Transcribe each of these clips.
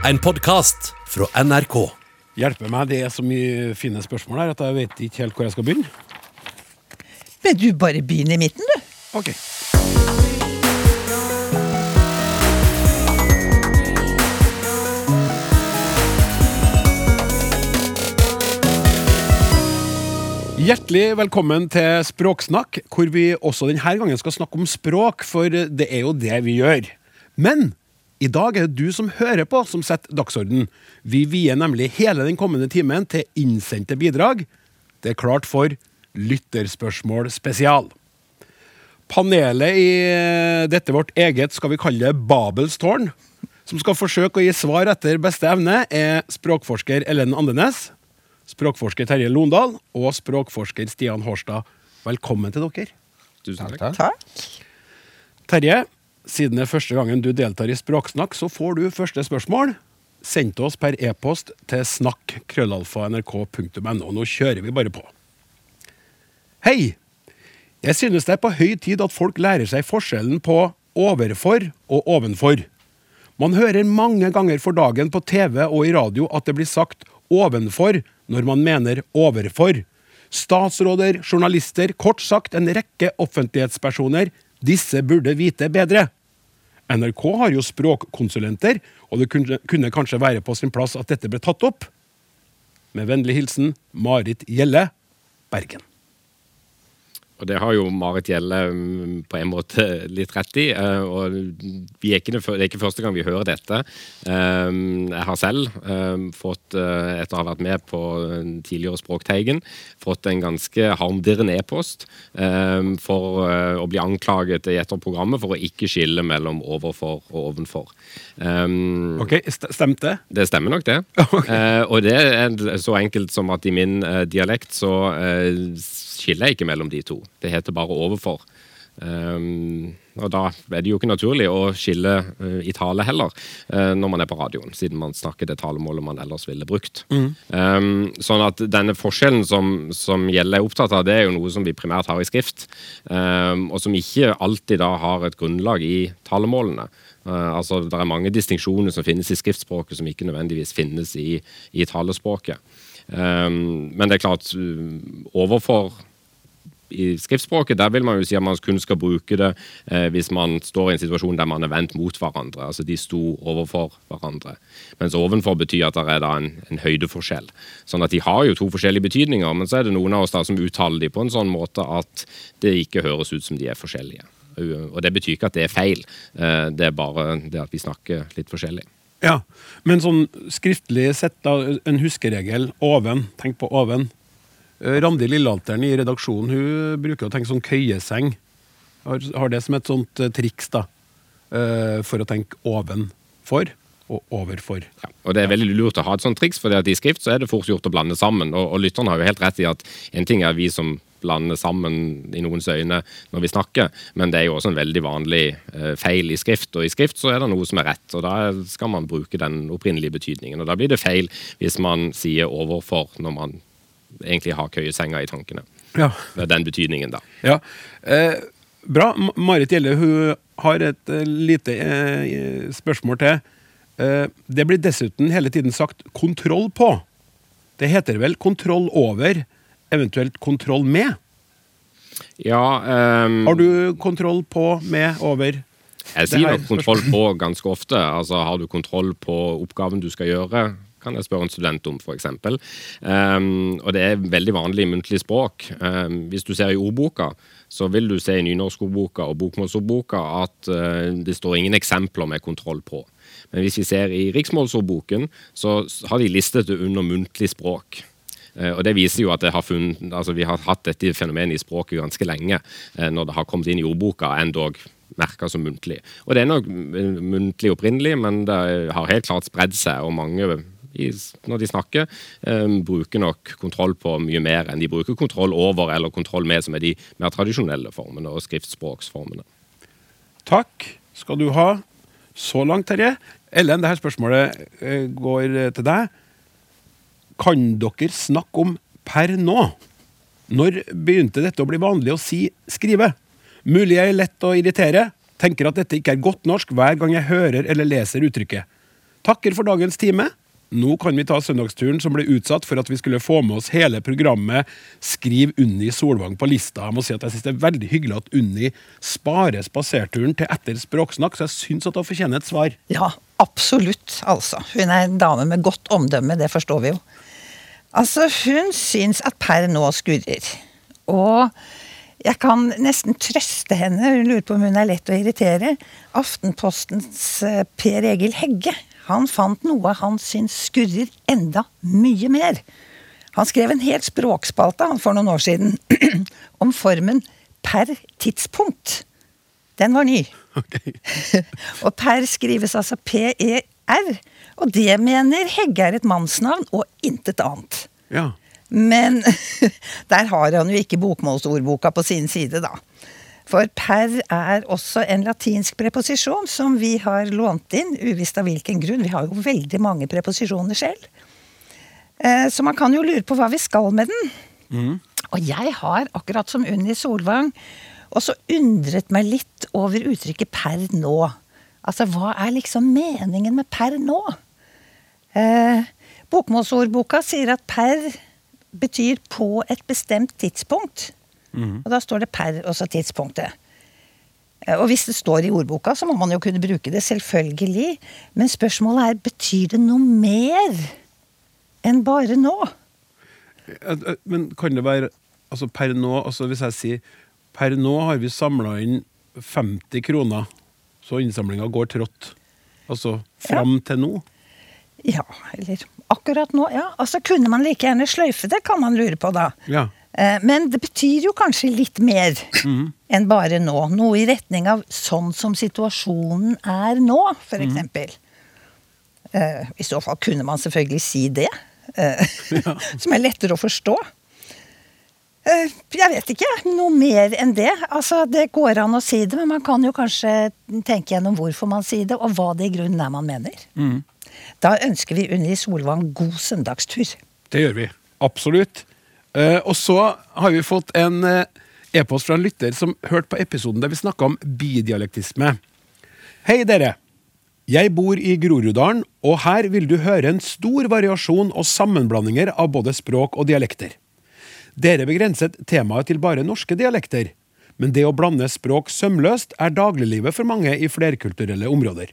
En podkast fra NRK. Hjelper meg, det er så mye fine spørsmål her at jeg vet ikke helt hvor jeg skal begynne. Men du bare begynner i midten, du. Ok. Hjertelig velkommen til Språksnakk, hvor vi også denne gangen skal snakke om språk, for det er jo det vi gjør. Men i dag er det du som hører på, som setter dagsorden. Vi vier nemlig hele den kommende timen til innsendte bidrag. Det er klart for Lytterspørsmål spesial. Panelet i dette vårt eget, skal vi kalle det Babels tårn, som skal forsøke å gi svar etter beste evne, er språkforsker Ellen Andenes, språkforsker Terje Londal og språkforsker Stian Hårstad. Velkommen til dere. Tusen takk. Takk. Terje, siden det er første gangen du deltar i Språksnakk, så får du første spørsmål. Send til oss per e-post til snakk.krøllalfa.nrk.no. Nå kjører vi bare på. Hei! Jeg synes det er på høy tid at folk lærer seg forskjellen på overfor og ovenfor. Man hører mange ganger for dagen på TV og i radio at det blir sagt ovenfor når man mener overfor. Statsråder, journalister, kort sagt en rekke offentlighetspersoner. Disse burde vite bedre. NRK har jo språkkonsulenter, og det kunne, kanskje være på sin plass at dette ble tatt opp. Med vennlig hilsen Marit Gjelle, Bergen. Og det har jo Marit Gjelle mm, på en måte litt rett i. eh, Og vi er ikke, det er ikke første gang vi hører dette. Eh, Jeg har selv eh, fått, etter å ha vært med på tidligere Språkteigen, fått en ganske harmdirrende e-post for å bli anklaget i et av programmet for å ikke skille mellom overfor og ovenfor. Ok, Stemte? Det stemmer nok, det. Okay. og det er så enkelt som at i min dialekt så skiller ikke mellom de to. Det heter bare overfor. Um, og da er det jo ikke naturlig å skille uh, i tale heller, uh, når man er på radioen, siden man snakker det talemålet man ellers ville brukt. Um, sånn at denne forskjellen som, som Gjelle er opptatt av, det er jo noe som vi primært har i skrift, um, og som ikke alltid da har et grunnlag i talemålene. Uh, altså, Det er mange distinksjoner som finnes i skriftspråket som ikke nødvendigvis finnes i, i talespråket. Men det er klart, overfor i skriftspråket, der vil man jo si at man kun skal bruke det eh, hvis man står i en situasjon der man er vendt mot hverandre. Altså de sto overfor hverandre. Mens ovenfor betyr at det er da en, en høydeforskjell. Sånn at de har jo to forskjellige betydninger, men så er det noen av oss da som uttaler de på en sånn måte at det ikke høres ut som de er forskjellige. Og det betyr ikke at det er feil, eh, det er bare det at vi snakker litt forskjellig. Ja. Men sånn skriftlig sett, da, en huskeregel. Oven. Tenk på oven. Eh, Randi Lillealteren i redaksjonen hun bruker å tenke sånn køyeseng. Har, har det som et sånt eh, triks, da. eh, For å tenke ovenfor og overfor. Ja, og Det er veldig lurt å ha et sånt triks, for i skrift så er det fort gjort å blande sammen. Og, og lytterne har jo helt rett i at en ting er vi som blander sammen i noens øyne når vi snakker, men det er jo også en veldig vanlig eh, feil i skrift. Og i skrift så er det noe som er rett, og da skal man bruke den opprinnelige betydningen. Og da blir det feil hvis man sier overfor når man egentlig ha køyesenga i tankene. Ja. Det er den betydningen, da. ja. Eh, bra. Marit Gjelle hun har et eh, lite eh, spørsmål til. Eh, det blir dessuten hele tiden sagt 'kontroll på'. Det heter vel 'kontroll over', eventuelt 'kontroll med'? Ja, ehm, Har du kontroll på, med, over? Jeg sier nok kontroll på ganske ofte. Altså, Har du kontroll på oppgaven du skal gjøre? Kan jeg spørre en student om, f.eks. Um, og det er veldig vanlig i muntlig språk. Um, hvis du ser i ordboka, så vil du se i nynorskordboka og bokmålsordboka at uh, det står ingen eksempler med kontroll på. Men hvis vi ser i riksmålsordboken, så har de listet det under muntlig språk. Eh, Og Det viser jo at har funnet, altså vi har hatt dette fenomenet i språket ganske lenge, eh, når det har kommet inn i ordboka, endog merka som muntlig. Og Det er nok muntlig opprinnelig, men det har helt klart spredd seg. og mange i, når de snakker, eh, bruker nok kontroll på mye mer enn de bruker kontroll over eller kontroll med, som er de mer tradisjonelle formene og skriftspråksformene. Takk skal du ha. Så langt, Terje. Ellen, dette spørsmålet eh, går eh, til deg. Kan dere snakke om per nå? Når begynte dette å bli vanlig å si skrive? Mulig jeg er lett å irritere. Tenker at dette ikke er godt norsk hver gang jeg hører eller leser uttrykket. Takker for dagens time. Nå kan vi ta søndagsturen som ble utsatt for at vi skulle få med oss hele programmet Skriv Unni Solvang på lista. Jeg må si at jeg synes Det er veldig hyggelig at Unni sparer spaserturen til etter språksnakk, så jeg syns at hun fortjener et svar. Ja, absolutt, altså. Hun er en dame med godt omdømme, det forstår vi jo. Altså, hun syns at Per nå skurrer. Og jeg kan nesten trøste henne, hun lurer på om hun er lett å irritere. Aftenpostens eh, Per Egil Hegge, han fant noe han syns skurrer enda mye mer. Han skrev en hel språkspalte han for noen år siden om formen per tidspunkt. Den var ny. og per skrives altså P-E-R, og det mener Hegge er et mannsnavn og intet annet. Ja. Men der har han jo ikke bokmålsordboka på sin side, da. For per er også en latinsk preposisjon som vi har lånt inn, uvisst av hvilken grunn. Vi har jo veldig mange preposisjoner selv. Eh, så man kan jo lure på hva vi skal med den. Og jeg har, akkurat som Unni Solvang, også undret meg litt over uttrykket 'per nå'. Altså, hva er liksom meningen med 'per nå'? Eh, bokmålsordboka sier at 'per' betyr 'på et bestemt tidspunkt'. Og da står det 'per' og så tidspunktet. Eh, Og hvis det står i ordboka, så må man jo kunne bruke det, selvfølgelig. Men spørsmålet er, betyr det noe mer enn bare nå? Eh, eh, Men kan det være altså per nå altså Hvis jeg sier per nå har vi samla inn 50 kroner, så innsamlinga går trått. Altså fram til nå. Ja, eller akkurat nå, ja. Altså, kunne man like gjerne sløyfe det, kan man lure på da. Ja. Eh, Men det betyr jo kanskje litt mer enn bare nå. Noe i retning av sånn som situasjonen er nå, for eksempel. Uh, I så fall kunne man selvfølgelig si det. eh, Som er lettere å forstå. Uh, Jeg vet ikke. Noe mer enn det. Altså, Det går an å si det, men man kan jo kanskje tenke gjennom hvorfor man sier det, og hva det i grunnen er man mener. Da ønsker vi Unni Solvang god søndagstur. Det gjør vi. Absolutt. Eh, og så har vi fått en eh, e-post fra en lytter som hørte på episoden der vi snakka om bidialektisme. Hei, dere. Jeg bor i Groruddalen, og her vil du høre en stor variasjon og sammenblandinger av både språk og dialekter. Dere begrenset temaet til bare norske dialekter, men det å blande språk sømløst er dagliglivet for mange i flerkulturelle områder.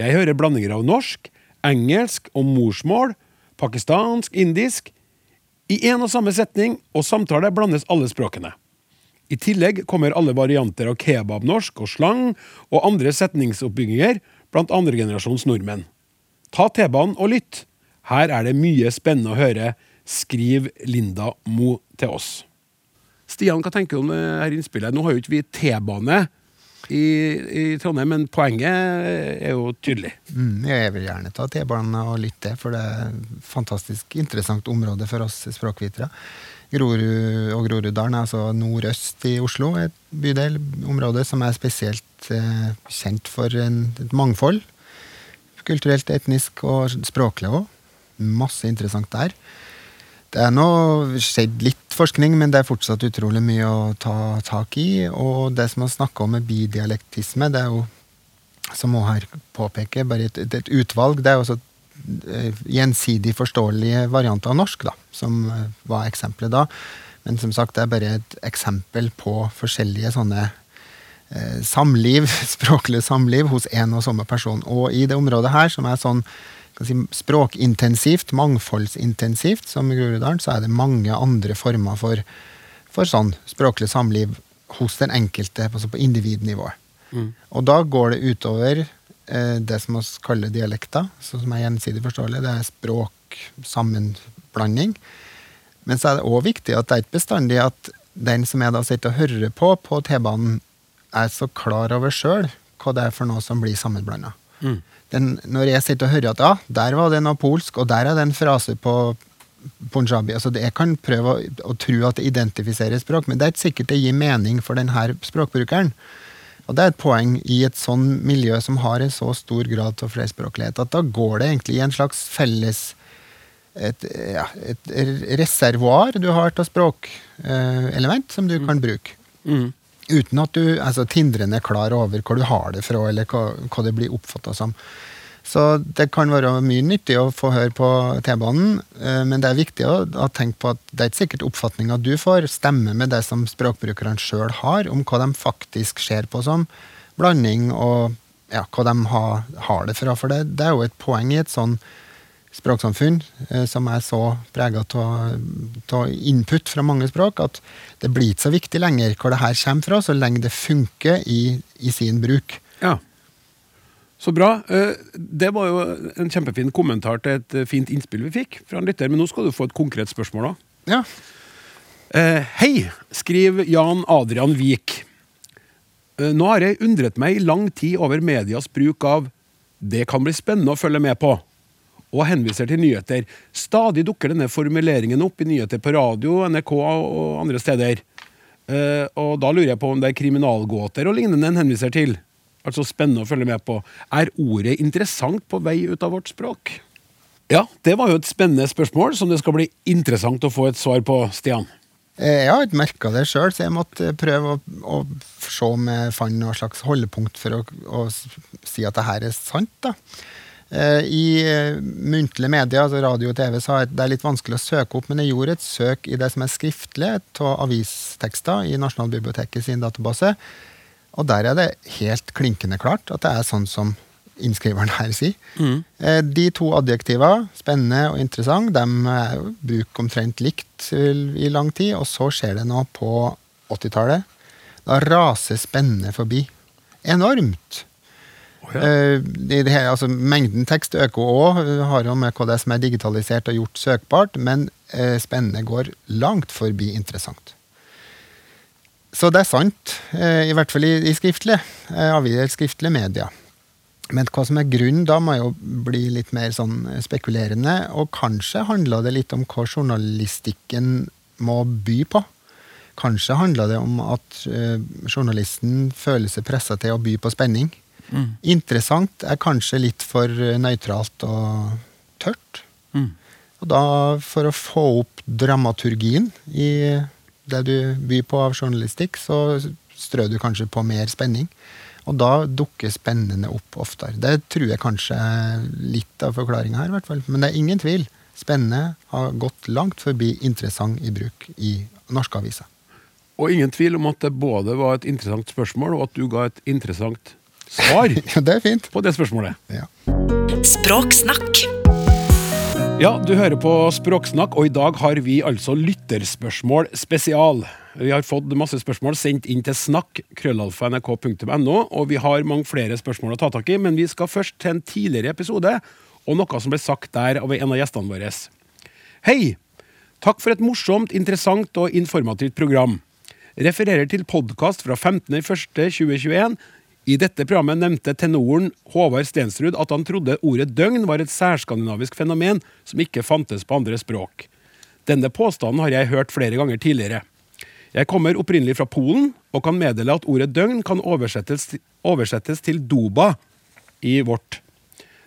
Jeg hører blandinger av norsk, engelsk og morsmål, pakistansk, indisk. I én og samme setning og samtale blandes alle språkene. I tillegg kommer alle varianter av kebabnorsk og slang og andre setningsoppbygginger blant andregenerasjons nordmenn. Ta T-banen og lytt. Her er det mye spennende å høre. Skriv Linda Mo til oss. Stian, hva tenker du om dette innspillet? Nå har jo ikke vi T-bane i, i Trondheim, men poenget er jo tydelig. Mm, jeg vil gjerne ta T-banen og lytte, for det er et fantastisk interessant område for oss språkvitere. Grorud og Groruddalen altså nordøst i Oslo, et bydel, område som er spesielt eh, kjent for en, et mangfold. Kulturelt, etnisk og språklig òg. Masse interessant der. Det er nå skjedd litt forskning, men det er fortsatt utrolig mye å ta tak i. Og det som man snakker om med bidialektisme, det er jo, som må her påpeke, bare et, et, utvalg. Det er jo også eh, gjensidig forståelige varianter av norsk, da, som eh, var eksempelet da. Men som sagt, det er bare et eksempel på forskjellige sånne eh, samliv, språklig samliv hos en og samme person. Og i det området her, som er sånn si, språkintensivt, mangfoldsintensivt, som i Groruddalen, så er det mange andre former for, for sånn språklig samliv hos den enkelte, altså på individnivået. Og da går det utover eh, det som vi kaller dialekter, så som er gjensidig forståelig. Det er språksammenblanding. Men så er det òg viktig at det er ikke bestandig at den som jeg da sitter og hører på på T-banen, er så klar over sjøl hva det er for noe som blir sammenblanda. Den- Når jeg sitter og hører at ja, der var det noe polsk, og der er det en frase på punjabi altså Jeg kan prøve å, å tro at det identifiserer språk, men det er ikke sikkert det gir mening for denne språkbrukeren. Og det er et poeng i et sånn miljø som har en så stor grad av flerspråklighet, at da går det egentlig i en slags felles et, ja, et reservoar du har av språkelement som du kan bruke. Uten at du er tindrende er klar over hvor du har det fra, eller hva, hva det blir oppfatta som. Så det kan være mye nyttig å få høre på T-banen, eh, men det er viktig å tenke på at det er ikke sikkert oppfatninga du får, stemmer med det som språkbrukerne sjøl har, om hva de faktisk ser på som blanding, og ja, hva de har, har det fra. For det, det, er jo et poeng i et sånn språksamfunn eh, som er så prega av input fra mange språk, at det blir ikke så viktig lenger hvor det her kommer fra, så lenge det funker i, i sin bruk. Ja. Så bra. Eh, det var jo en kjempefin kommentar til et fint innspill vi fikk fra en lytter. Men nå skal du få et konkret spørsmål. da. Ja. Eh, hei, skriver Jan Adrian Vik. Nå har jeg undret meg i lang tid over medias bruk av 'det kan bli spennende å følge med på', og henviser til nyheter. Stadig dukker denne formuleringen opp i nyheter på radio, NRK og andre steder. Og da lurer jeg på om det er kriminalgåter og lignende en henviser til altså spennende å følge med på. Er ordet interessant på vei ut av vårt språk? Ja, det var jo et spennende spørsmål som det skal bli interessant å få et svar på, Stian. Eh, jeg har ikke merka det sjøl, så jeg måtte prøve å, å, se om jeg fant noe slags holdepunkt for å, å si at det her er sant. da. Eh, I eh, muntlige medier, altså radio og TV, så er det litt vanskelig å søke opp, men jeg gjorde et søk i det som er skriftlig av avistekster i Nasjonalbiblioteket sin database. Og der er det helt klinkende klart at det er sånn som innskriveren her sier. Mm. De to adjektiva, spennende og interessant, de er bruk omtrent likt i lang tid. Og så skjer det noe på 80-tallet. Da raser spennende forbi. Enormt. Ja. det her, altså, mengden tekst øker òg, har jo med hva det som er digitalisert og gjort søkbart, men eh, spennende går langt forbi interessant. Så det er sant, eh, i hvert fall i, i skriftlig, avgitt skriftlig media. Men hva som er grunnen da, må jo bli litt mer sånn spekulerende. Og kanskje handla det litt om hva journalistikken må by på. Kanskje handla det om at journalisten føler seg pressa til å by på spenning. Mm. Interessant er kanskje litt for nøytralt og tørt. Mm. Og da, for å få opp dramaturgien i det du byr på av journalistikk, så strør du kanskje på mer spenning. Og da dukker spennende opp oftere. Det tror jeg kanskje er litt av forklaringa her, i hvert fall. Men det er ingen tvil. Spennende har gått langt forbi interessant i bruk i norske aviser. Og ingen tvil om at det både var et interessant spørsmål, og at du ga et interessant svar det er fint. på det spørsmålet. Ja. Språksnakk ja, du hører på Språksnakk, og i dag har vi altså lytterspørsmål spesial. Vi har fått masse spørsmål sendt inn til snakk, krøllalfa.nrk.no, og vi har mange flere spørsmål å ta tak i, men vi skal først til en tidligere episode, og noe som ble sagt der av en av gjestene våre. Hei! Takk for et morsomt, interessant og informativt program. Refererer til podkast fra 15.01.2021 i dette programmet nevnte tenoren Håvard Stensrud at han trodde ordet døgn var et særskandinavisk fenomen som ikke fantes på andre språk. Denne påstanden har jeg hørt flere ganger tidligere. Jeg kommer opprinnelig fra Polen og kan meddele at ordet døgn kan oversettes, oversettes til doba i vårt.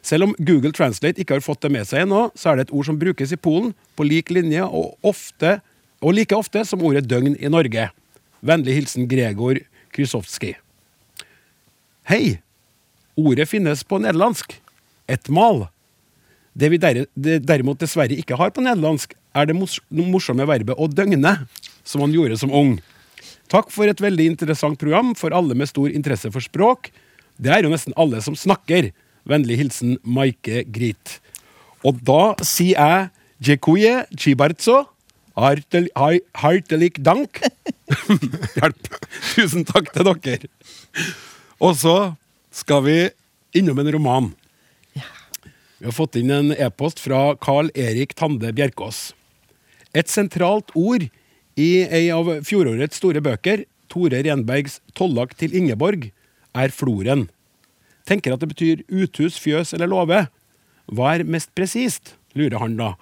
Selv om Google Translate ikke har fått det med seg ennå, så er det et ord som brukes i Polen på lik linje og, ofte, og like ofte som ordet døgn i Norge. Vennlig hilsen Gregor Krysovskij. Hei! Ordet finnes på nederlandsk. Et mal. Det vi derimot dessverre ikke har på nederlandsk, er det morsomme verbet å døgne, som han gjorde som ung. Takk for et veldig interessant program for alle med stor interesse for språk. Det er jo nesten alle som snakker. Vennlig hilsen Maike Grit. Og da sier jeg Jekuye chibarzo. Hartelig dank. Hjelp. Tusen takk til dere. Og så skal vi innom en roman. Ja. Vi har fått inn en e-post fra Carl Erik Tande Bjerkås. Et sentralt ord i ei av fjorårets store bøker, Tore Renbergs 'Tollak til Ingeborg', er floren. Tenker at det betyr uthus, fjøs eller låve. Hva er mest presist, lurer han da.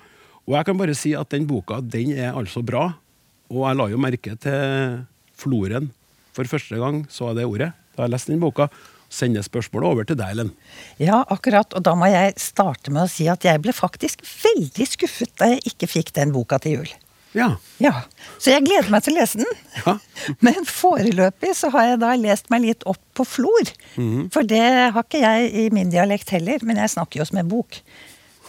Og jeg kan bare si at den boka den er altså bra. Og jeg la jo merke til floren for første gang, så jeg det ordet da har jeg lest den boka, sender spørsmålet over til deg, Ellen. Ja, akkurat. Og da må jeg starte med å si at jeg ble faktisk veldig skuffet da jeg ikke fikk den boka til jul. Ja. Ja, Så jeg gleder meg til å lese den. Ja. Men foreløpig så har jeg da lest meg litt opp på flor. For det har ikke jeg i min dialekt heller, men jeg snakker jo som en bok.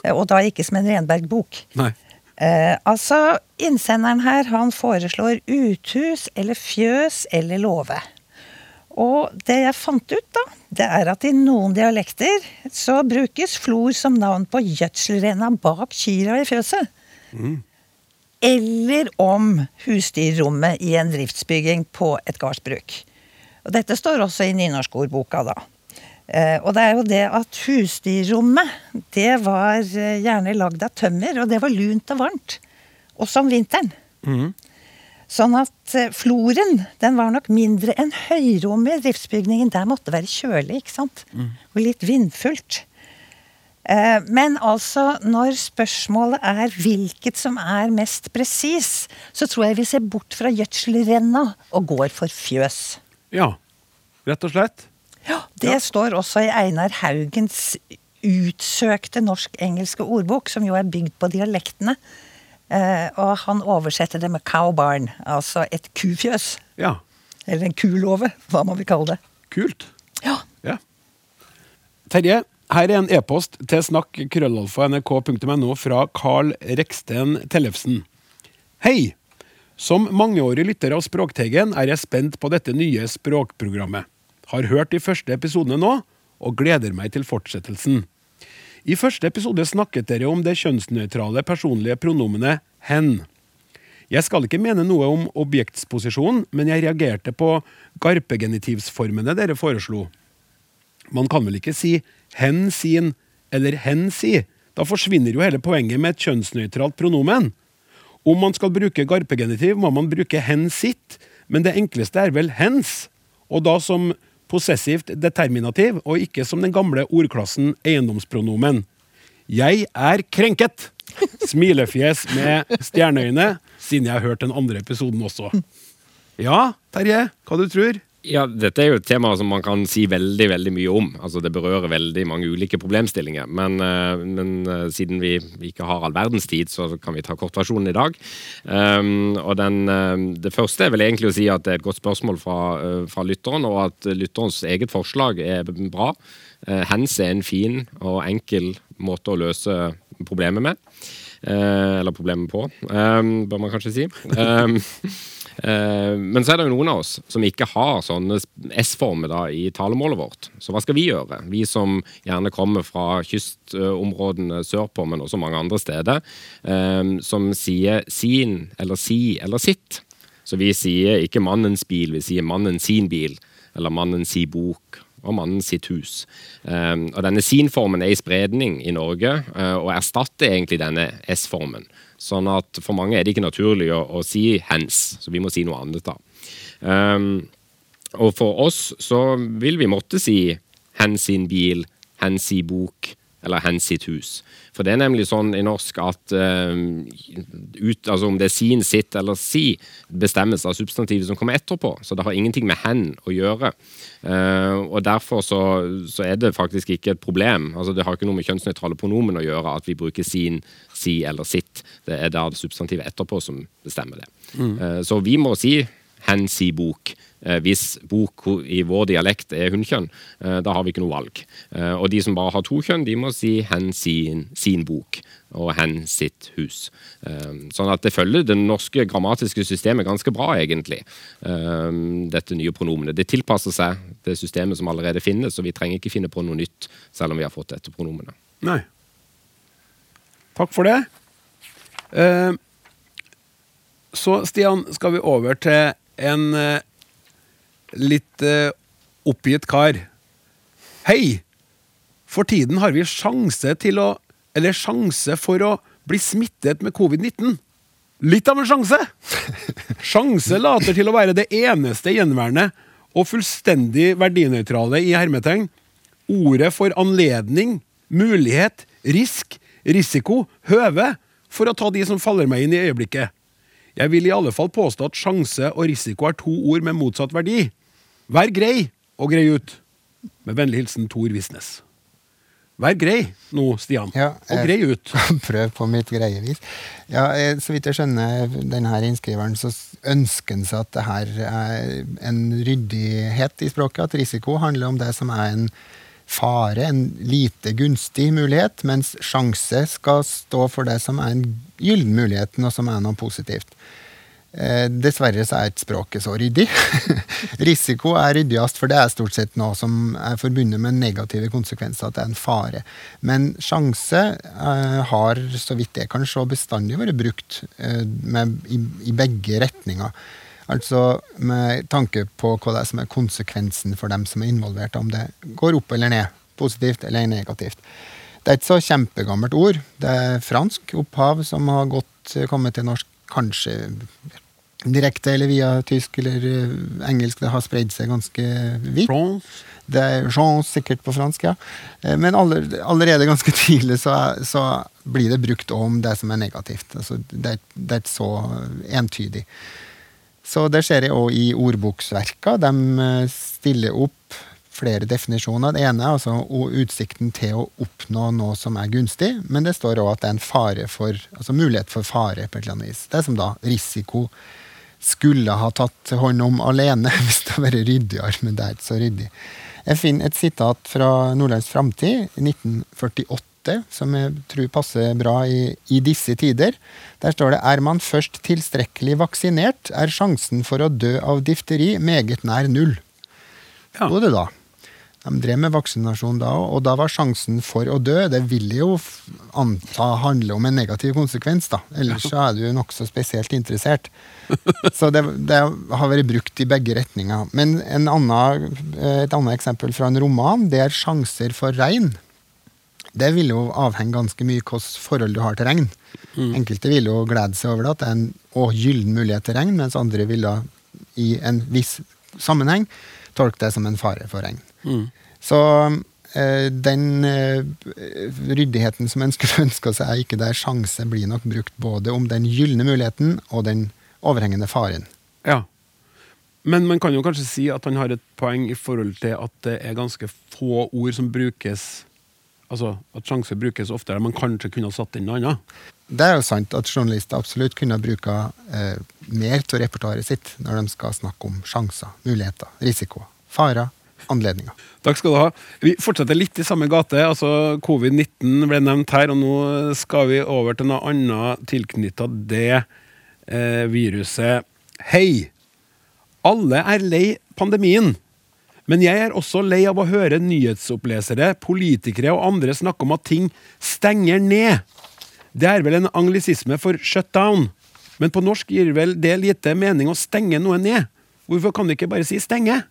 Eh, Og da ikke som en Renberg-bok. Eh, altså, innsenderen her, han foreslår uthus eller fjøs eller låve. Og det jeg fant ut, da, det er at i noen dialekter så brukes flor som navn på gjødselrena bak kyrne i fjøset. Eller om husdyrrommet i en driftsbygging på et gardsbruk. Og dette står også i nynorskordboka, da. Eh, og det er jo det at husdyrrommet, det var eh, gjerne lagd av tømmer, og det var lunt og varmt. Også om vinteren. Sånn at eh, floren den var nok mindre enn høyrommet i driftsbygningen. Der måtte være kjølig, ikke sant? Og litt vindfullt. Eh, Men altså, når spørsmålet er hvilket som er mest presis, så tror jeg vi ser bort fra gjødselrenna og går for fjøs. Ja. Rett og slett. Ja, Det står også i Einar Haugens utsøkte norsk-engelske ordbok, som jo er bygd på dialektene. Eh, og han oversetter det med cow barn, altså et kufjøs. Ja. Eller en kulåve, hva man vil kalle det. Kult. Ja. Ja. Terje, her er en e-post til snakk.krøllalfa.nrk.no fra Carl Reksten Tellefsen. Hei! Som mangeårig lytter av Språkteigen er jeg spent på dette nye språkprogrammet. Har hørt de første episodene nå, og gleder meg til fortsettelsen. I første episode snakket dere om det kjønnsnøytrale personlige pronomenet hen. Jeg skal ikke mene noe om objektsposisjon, men jeg reagerte på garpegenitivsformene dere foreslo. Man kan vel ikke si hen sin eller hen si? Da forsvinner jo hele poenget med et kjønnsnøytralt pronomen. Om man skal bruke garpegenitiv, må man bruke hen sitt, men det enkleste er vel hens, og da som possessivt determinativ, og ikke som den gamle ordklassen eiendomspronomen. Jeg er krenket! Smilefjes med stjerneøyne, siden jeg har hørt den andre episoden også. Ja, Terje, hva du tror? Ja, Dette er jo et tema som man kan si veldig veldig mye om. Altså Det berører veldig mange ulike problemstillinger. Men, eh, men eh, siden vi ikke har all verdens tid, så kan vi ta kortversjonen i dag. Um, og den, eh, Det første er vel egentlig å si at det er et godt spørsmål fra, fra lytteren, og at lytterens eget forslag er bra. Hens er en fin og enkel måte å løse problemet med. Eller problemet på, um, bør man kanskje si. Um, Men så er det jo noen av oss som ikke har sånne S-former da i talemålet vårt. Så hva skal vi gjøre? Vi som gjerne kommer fra kystområdene sørpå, men også mange andre steder, eh, som sier sin eller si eller sitt. Så vi sier ikke mannens bil, vi sier mannen sin bil, eller mannen si bok og mannen sitt hus. Um, og denne sin-formen er i spredning i Norge, og erstatter egentlig denne S-formen. Sånn at for mange er det ikke naturlig å, å si hens, så vi må si noe annet da. Um, og for oss så vil vi måtte si hen sin bil, hen si bok, eller hen sitt hus. For det er nemlig sånn i norsk at uh, ut, altså om det er sin, sitt eller si, bestemmes av substantivet som kommer etterpå. Så det har ingenting med hen å gjøre. Uh, og derfor så, så, er det faktisk ikke et problem. Altså Det har ikke noe med kjønnsnøytrale pronomen å gjøre at vi bruker sin, si eller sitt. Det er da det substantivet etterpå som bestemmer det. Uh, så vi må si hen si bok. Eh, hvis bok i vår dialekt er hunnkjønn, eh, da har vi ikke noe valg. Eh, og de som bare har to kjønn, de må si hen sin, sin bok og hen sitt hus. Sånn at det følger det norske grammatiske systemet ganske bra, egentlig. Dette nye pronomenet. Det tilpasser seg det systemet som allerede finnes, og vi trenger ikke finne på noe nytt, selv om vi har fått dette pronomenet. Nei. Takk for det. Så, Stian, skal vi over til en eh, litt eh, oppgitt kar. Hei! For tiden har vi sjanse til å Eller sjanse for å bli smittet med covid-19. Litt av en sjanse! Sjanse later til å være det eneste gjenværende og fullstendig verdinøytrale i hermetegn. Ordet for anledning, mulighet, risk, risiko, høve, for å ta de som faller meg inn i øyeblikket. Jeg vil i alle fall påstå at sjanse og risiko er to ord med motsatt verdi. Vær grei og grei ut. Med vennlig hilsen Tor Visnes. Vær grei nå, Stian. Ja, og grei ut. Prøv på mitt greie vis. Ja, eh, så vidt jeg skjønner denne innskriveren, så ønsker han seg at det her er en ryddighet i språket. At risiko handler om det som er en fare, en lite gunstig mulighet, mens sjanse skal stå for det som er en gyllen mulighet, noe som er noe positivt. Eh, dessverre så er ikke språket så ryddig. Risiko er ryddigst, for det er stort sett noe som er forbundet med negative konsekvenser, at det er en fare. Men sjanse eh, har, så vidt jeg kan se, bestandig vært brukt eh, med, i, i begge retninger. Altså med tanke på hva det er som er konsekvensen for dem som er involvert, om det går opp eller ned, positivt eller negativt. Det er et så kjempegammelt ord. Det er fransk opphav som har gått, kommet til norsk kanskje direkte eller via tysk eller eh, engelsk. Det har spredd seg ganske vidt. France. Det er Jean, sikkert på fransk, ja. Eh, Men allerede ganske tidlig så, er- så blir det brukt om det som er negativt. Altså, det, er- det er ikke så entydig. Så det ser jeg òg i ordboksverka. De eh, stiller opp flere definisjoner. Det ene er altså utsikten til å oppnå noe som er gunstig, men det står òg at det er en fare for, altså mulighet for fare på et eller annet vis. Det er som da risiko skulle ha tatt hånd om alene hvis det hadde vært ryddigere, men det er ikke så ryddig. Jeg finner et sitat fra Nordlands Framtid, 1948, som jeg tror passer bra i, i disse tider. Der står det er man først tilstrekkelig vaksinert, er sjansen for å dø av difteri meget nær null. Ja. Både det da. De drev med vaksinasjon da òg, og da var sjansen for å dø Det vil jeg jo anta handle om en negativ konsekvens, da. Ellers så er du nokså spesielt interessert. Så det, det har vært brukt i begge retninger. Men en annen, eh, et annet eksempel fra en roman, det er sjanser for regn. Det vil jo avhenge ganske mye hvilket forhold du har til regn. Enkelte vil jo glede seg over det, at det er en å, gyllen mulighet til regn, mens andre vil da i en viss sammenheng tolke det som en fare for regn. Så eh, den eh, ryddigheten som en skulle ønske seg, er ikke der sjanse blir nok brukt både om den gylne muligheten og den overhengende faren. Ja. Men man kan jo kanskje si at han har et poeng i forhold til at det er ganske få ord som brukes Altså at sjanse brukes oftere. Man kanskje kunne ha satt inn noe annet. Det er jo sant at journalister absolutt kunne bruke eh, mer til repertoaret sitt når de skal snakke om sjanser, muligheter, risiko, farer, anledninger. Takk skal du ha. Vi fortsetter litt i samme gate. altså Covid-19 ble nevnt her, og nå skal vi over til noe annet tilknytta det eh, viruset. Hei! Alle er lei pandemien. Men jeg er også lei av å høre nyhetsopplesere, politikere og andre snakke om at ting stenger ned. Det er vel en anglisisme for shutdown. Men på norsk gir vel det lite mening å stenge noe ned. Hvorfor kan du ikke bare si stenge?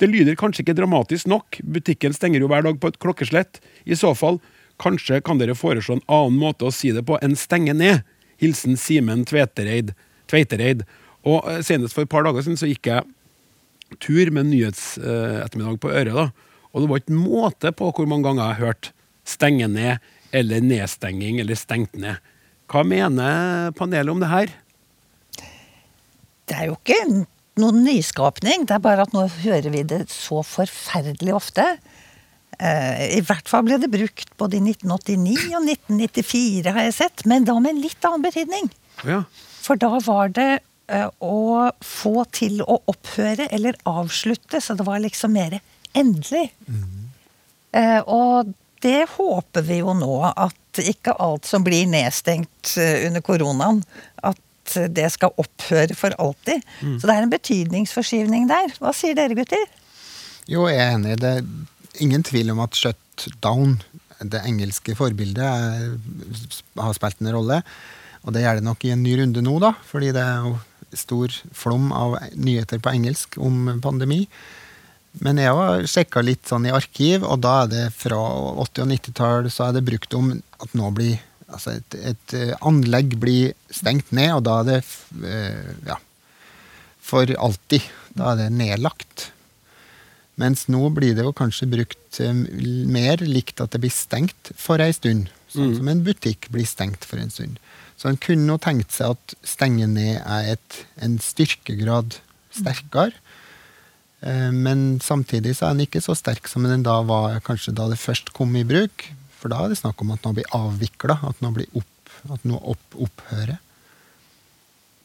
Det lyder kanskje ikke dramatisk nok, butikken stenger jo hver dag på et klokkeslett. I så fall, kanskje kan dere foreslå en annen måte å si det på enn stenge ned. Hilsen Simen Tvetereid. Tveitereid. Og eh, senest for et par dager siden så gikk jeg tur med nyhetsettermiddag på øret, da. Og det var ikke måte på hvor mange ganger jeg har hørt 'stenge ned' eller 'nedstenging' eller 'stengt ned'. Hva mener panelet om det her? Det er jo ikke noen nyskapning, det er bare at nå hører vi det så forferdelig ofte. Eh, I hvert fall ble det brukt både i 1989 og 1994, har jeg sett, men da med en litt annen betydning. Ja. For da var det eh, å få til å opphøre eller avslutte, så det var liksom mer endelig. Mm. og det håper vi jo nå, at ikke alt som blir nedstengt eh, under koronaen, at det skal opphøre for alltid. Så det er en betydningsforskyvning der. Hva sier dere, gutter? Jo, jeg er enig. Det er ingen tvil om at shutdown, det engelske forbildet, er, har spilt en rolle. Og det gjør det nok i en ny runde nå, da, fordi det er jo stor flom av nyheter på engelsk om pandemi. Men jeg har sjekka litt sånn i arkiv, og da er det fra 80- og 90-tall så er det brukt om at nå blir altså et, et eh, anlegg blir stengt ned, og da er det eh, ja, for alltid. Da er det nedlagt. Mens nå blir det jo kanskje brukt eh, mer likt at det blir stengt for ei stund. Sånn som en butikk blir stengt for en stund. Så en kunne jo tenkt seg at stenge ned er et, en styrkegrad sterkere. Men samtidig så er den ikke så sterk som den da var kanskje da det først kom i bruk. For da er det snakk om at noe blir avvikla, at noe blir opp, at noe opp, opphører.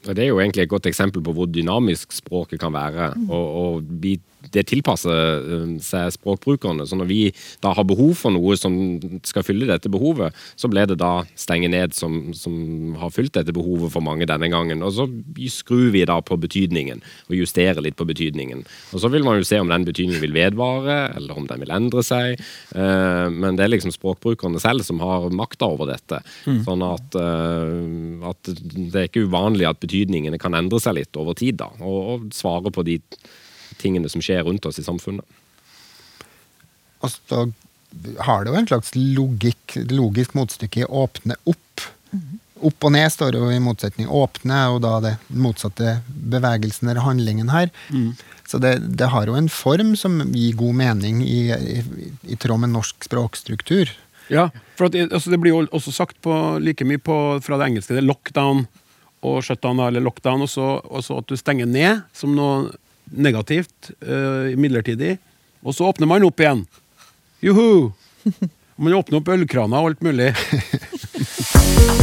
Det er jo egentlig et godt eksempel på hvor dynamisk språket kan være. Og, og vi, det tilpasser eh, seg språkbrukerne. Så når vi da har behov for noe som skal fylle dette behovet, så ble det da stenge ned som, som har fylt dette behovet for mange denne gangen. Og så skrur vi da på betydningen, og justerer litt på betydningen. Og så vil man jo se om den betydningen vil vedvare, eller om den vil endre seg. Eh, Men det er liksom språkbrukerne selv som har makta over dette. Sånn at, eh, at det er ikke uvanlig at betydningene kan endre seg litt over tid, da. Og, og svare på de tingene som skjer rundt oss i samfunnet. Og så har det jo en slags logikk, logisk motstykke i åpne opp. Opp og ned står jo i motsetning. Åpne er jo da det motsatte bevegelsen eller handlingen her. Så det, det har jo en form som gir god mening i, i, i tråd med norsk språkstruktur. Ja, for at, altså, det blir jo også sagt på, like mye på, fra det engelske det er lockdown og shutdown, eller lockdown, så, og så at du stenger ned som noe negativt, uh, midlertidig, og så åpner man opp igjen. Juhu! Man åpner opp ølkraner og alt mulig.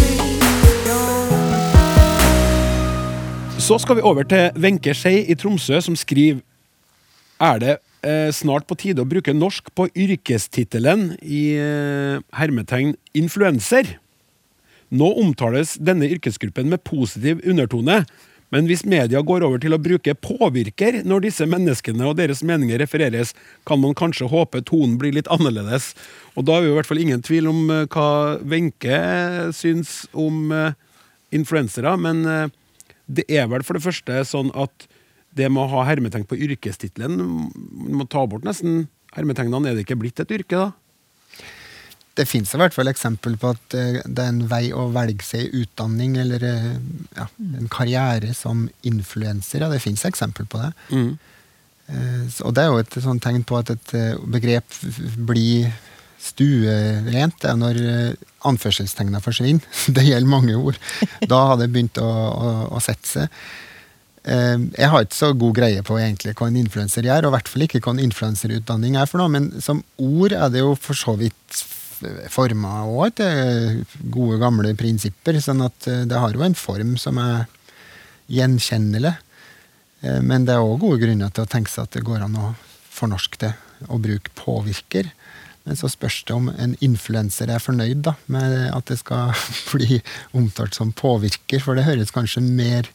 Så skal vi over til Wenche Skei i Tromsø, som skriver Er det eh, snart på tide å bruke norsk på yrkestittelen i eh, hermetegn influenser? Nå omtales denne yrkesgruppen med positiv undertone, men hvis media går over til å bruke påvirker når disse menneskene og deres meninger refereres, kan man kanskje håpe tonen blir litt annerledes. Og da er vi i hvert fall ingen tvil om eh, hva Wenche syns om eh, influensere, men eh, det er vel for det første sånn at det med å ha hermetegn på yrkestittelen må ta bort nesten hermetegnene. Er det ikke blitt et yrke, da? Det fins i hvert fall eksempel på at eh, det er en vei å velge seg utdanning eller eh, ja, en karriere som influenser. Ja, det fins eksempel på det. Mm. Og det er jo et sånt tegn på at et eh, begrep blir stuerent. Det er når eh, anførselstegna forsvinner. Det gjelder mange ord. Da har det begynt å, å, å sette seg. Eh, Jeg har ikke så god greie på egentlig hva en influenser gjør, og i hvert fall ikke hva en influenserutdanning er for noe, men som ord er det jo for så vidt forma òg etter gode, gamle prinsipper, sånn at eh, det har jo en form som er gjenkjennelig. Eh, Men det er òg gode grunner til å tenke seg at det går an å fornorske det og bruke påvirker. Men så spørs det om en influenser er fornøyd da, med at det skal bli omtalt som påvirker, for det høres kanskje mer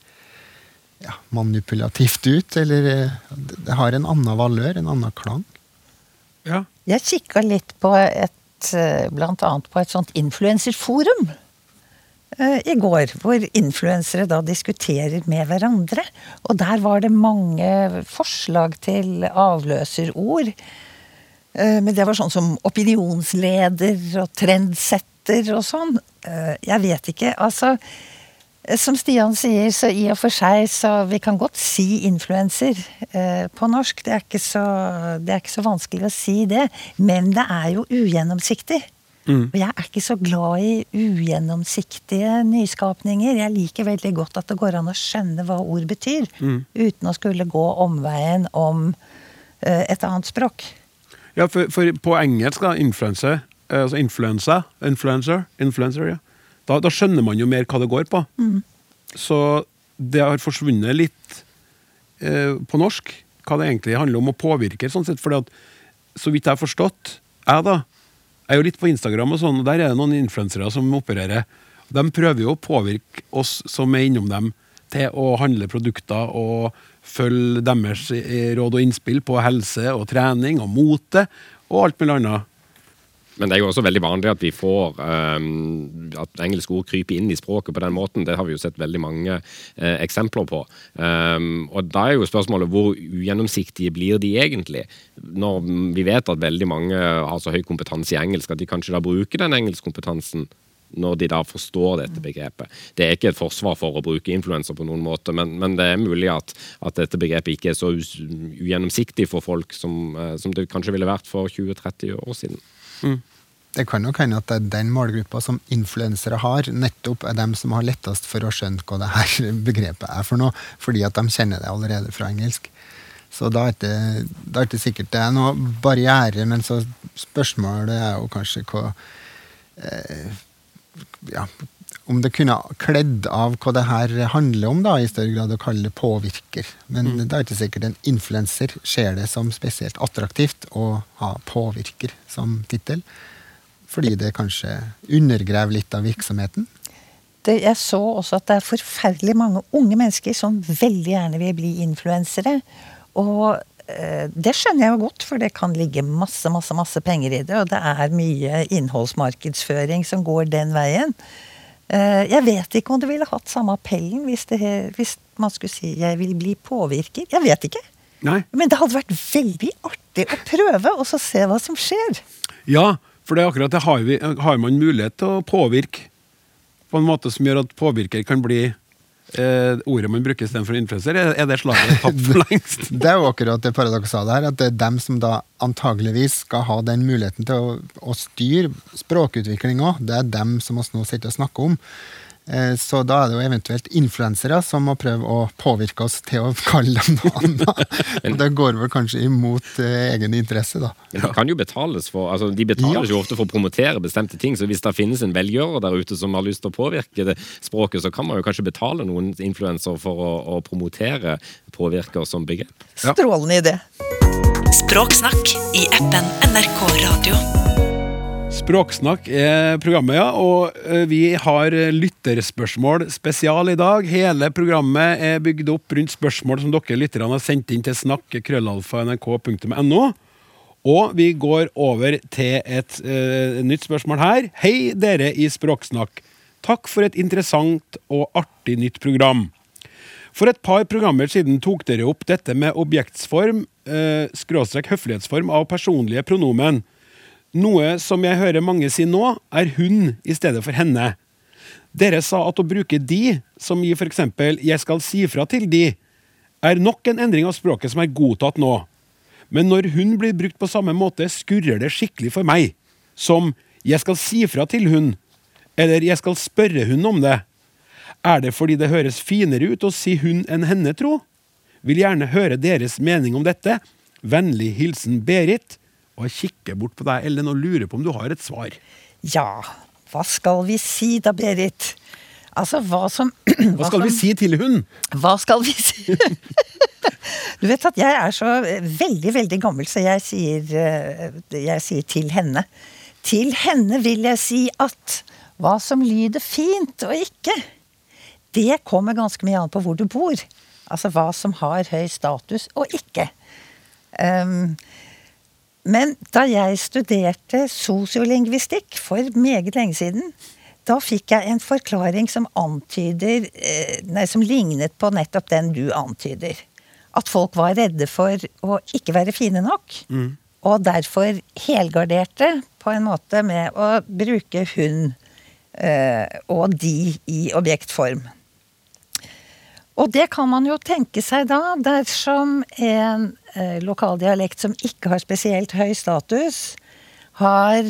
ja, manipulativt ut, eller eh, det det har en annen valør, en annen klang. Ja. Jeg kikka litt på et eh, Blant annet på et sånt influenserforum eh, i går. Hvor influensere da diskuterer med hverandre. Og der var det mange forslag til avløserord. Eh, Men det var sånn som opinionsleder og trendsetter og sånn. Eh, Jeg vet ikke. Altså eh, som Stian sier, så i og for seg så vi kan godt si influenser eh, på norsk. Det er, ikke så, det er ikke så vanskelig å si det. Men det er jo ugjennomsiktig. Og jeg er ikke så glad i ugjennomsiktige nyskapninger. Jeg liker veldig godt at det går an å skjønne hva ord betyr, uten å skulle gå omveien om eh, et annet språk. Ja, for, for på engelsk, da, influencer, eh, altså influensa, influencer, influencer ja. Da, da skjønner man jo mer hva det går på. Så det har forsvunnet litt eh, på norsk, hva det egentlig handler om å påvirke. sånn sett, fordi at, Så vidt jeg har forstått, jeg da, jeg er jo litt på Instagram, og sånn, og der er det noen influensere som opererer. De prøver jo å påvirke oss som er innom dem, til å handle produkter og følge deres eh, råd og innspill på helse og trening og mote og alt mulig annet. Men det er jo også veldig vanlig at vi får um, at engelske ord kryper inn i språket på den måten. Det har vi jo sett veldig mange uh, eksempler på. Um, og da er jo spørsmålet hvor ugjennomsiktige blir de egentlig? Når vi vet at veldig mange har så høy kompetanse i engelsk at de kanskje da bruker den engelskkompetansen når de da forstår dette begrepet. Det er ikke et forsvar for å bruke influenser på noen måte, men, men det er mulig at, at dette begrepet ikke er så ugjennomsiktig for folk som, eh, som det kanskje ville vært for 20-30 år siden. Det kan nok hende at det er den målgruppa som influensere har, nettopp er dem som har lettest for å skjønne hva det her begrepet er for noe, fordi at de kjenner det allerede fra engelsk. Så da er det, da er det sikkert det er noe barriere, men så spørsmålet er jo kanskje hva eh, ja, om det kunne kledd av hva det her handler om, da, i større grad å kalle det påvirker. Men Mm. det er ikke sikkert en influenser ser det som spesielt attraktivt å ha påvirker som tittel. Fordi det kanskje undergraver litt av virksomheten. Det, jeg så også at det er forferdelig mange unge mennesker som veldig gjerne vil bli influensere. Og eh, det skjønner jeg jo godt, for det kan ligge masse, masse, masse penger i det. Og det er mye innholdsmarkedsføring som går den veien. Eh, jeg vet ikke om det ville hatt samme appellen hvis, det, hvis man skulle si 'jeg vil bli påvirker'. Jeg vet ikke. Nei. Men det hadde vært veldig artig å prøve, og så se hva som skjer. Ja, for det er akkurat det. Har, vi, har man mulighet til å påvirke på en måte som gjør at påvirker kan bli eh, ordet man bruker istedenfor influenser? Er, er det slaget tatt for lengst? Det er jo akkurat det paradoksale her, at det er dem som da antageligvis skal ha den muligheten til å, å styre språkutviklinga. Det er dem som vi nå sitter og snakker om. Eh, Så da er det jo eventuelt influensere som må prøve å påvirke oss til å kalle dem noe annet. Og det går vel kanskje imot eh, egen interesse, da. Men det kan jo betales for, altså De betales jo ofte for å promotere bestemte ting. Så hvis det finnes en velgjører der ute som har lyst til å påvirke det språket, så kan man jo kanskje betale noen influensere for å, å promotere påvirker som begrep. Ja. Strålende idé. Språksnakk i appen NRK Radio. Språksnakk er programmet, ja. Og eh, vi har lytterspørsmål spesial i dag. Hele programmet er bygd opp rundt spørsmål som dere lytterne har sendt inn til snakk.krøllalfa.nrk.no. Og vi går over til et uh, nytt spørsmål her. Hei, dere i Språksnakk. Takk for et interessant og artig nytt program. For et par programmer siden tok dere opp dette med objektsform, uh, skråstrek høflighetsform av personlige pronomen. Noe som jeg hører mange si nå, er hun i stedet for henne. Dere sa at å bruke de, som i f.eks. 'jeg skal si fra til de', er nok en endring av språket som er godtatt nå. Men når hun blir brukt på samme måte, skurrer det skikkelig for meg. Som 'jeg skal si fra til hun', eller 'jeg skal spørre hun om det'. Er det fordi det høres finere ut å si hun enn henne, tro? Vil gjerne høre deres mening om dette. Vennlig hilsen Berit. Og jeg kikker bort på deg, Ellen, og lurer på om du har et svar. Ja, hva skal vi si da, Berit? Altså, hva som Hva skal vi si til hun? Hva skal vi si? du vet at jeg er så veldig, veldig gammel, så jeg sier, eh, jeg sier til henne. Til henne vil jeg si at hva som lyder fint og ikke, det kommer ganske mye an på hvor du bor. Altså hva som har høy status og ikke. Um, men da jeg studerte sosiolingvistikk for meget lenge siden, da fikk jeg en forklaring som antyder eh, Nei, som lignet på nettopp den du antyder. At folk var redde for å ikke være fine nok. Og derfor helgarderte på en måte med å bruke hun eh, og de i objektform. Og det kan man jo tenke seg da, dersom en eh, lokaldialekt som ikke har spesielt høy status, har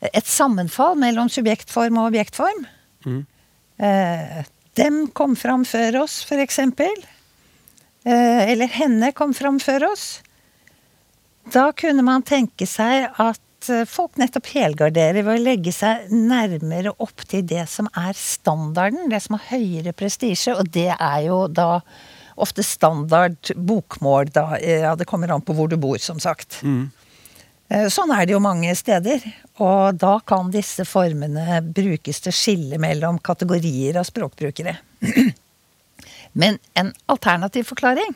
et sammenfall mellom subjektform og objektform. Eh, dem kom fram før oss, for eksempel. Eh, eller henne kom fram før oss. Da kunne man tenke seg at eh, folk nettopp helgarderer ved å legge seg nærmere opp til det som er standarden, det som har høyere prestisje, og det er jo da ofte standard bokmål, da. Eh, Ja, det kommer an på hvor du bor, som sagt. Mm. Sånn er det jo mange steder, og da kan disse formene brukes til skille mellom kategorier av språkbrukere. Men en alternativ forklaring,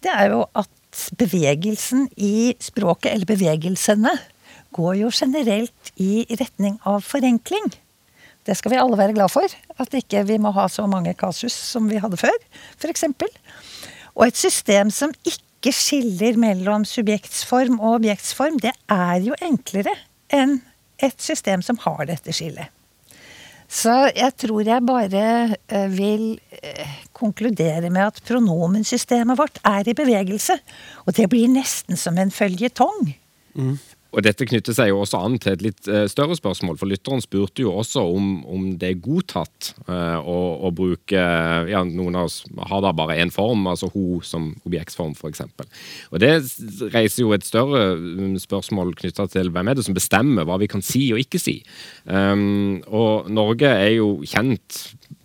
det er jo at bevegelsen i språket, eller bevegelsene, går jo generelt i retning av forenkling. Det skal vi alle være glad for. At ikke vi må ha så mange kasus som vi hadde før, f.eks. Og et system som ikke skiller mellom subjektsform og objektsform, det er jo enklere enn et system som har dette skillet. Så jeg tror jeg bare eh, vil eh, konkludere med at pronomensystemet vårt er i bevegelse. Og det blir nesten som en føljetong. Og dette knytter seg jo også an til et litt eh, større spørsmål, for lytteren spurte jo også om, om det er godtatt uh, å, å, bruke ja, Noen av oss har da bare én form, altså ho som objektsform, f.eks. Og det reiser jo et større mm, spørsmål knytta til hvem er det som bestemmer hva vi kan si og ikke si. Um, og Norge er jo kjent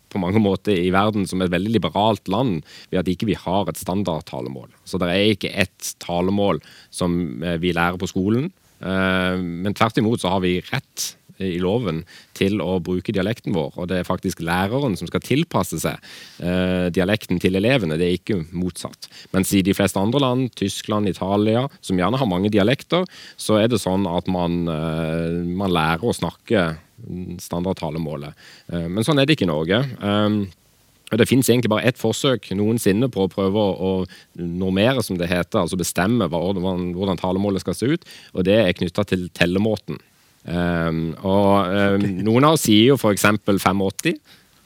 på mange måter i verden som et veldig liberalt land ved at ikke vi har et standardtalemål. Så det er ikke ett talemål som vi lærer på skolen. Eh, men tvert imot så har vi rett i loven til å bruke dialekten vår. Og det er faktisk læreren som skal tilpasse seg eh, dialekten til elevene, det er ikke motsatt. Mens i de fleste andre land, Tyskland, Italia, som gjerne har mange dialekter, så er det sånn at man, eh, man lærer å snakke standardtalemålet. Men sånn er det ikke i Norge. Det finnes egentlig bare ett forsøk noensinne på å prøve å, normere, som det heter, altså bestemme hvordan, hvordan talemålet skal se ut, og det er knytta til tellemåten. Um, og um, Noen av oss sier jo f.eks. 85,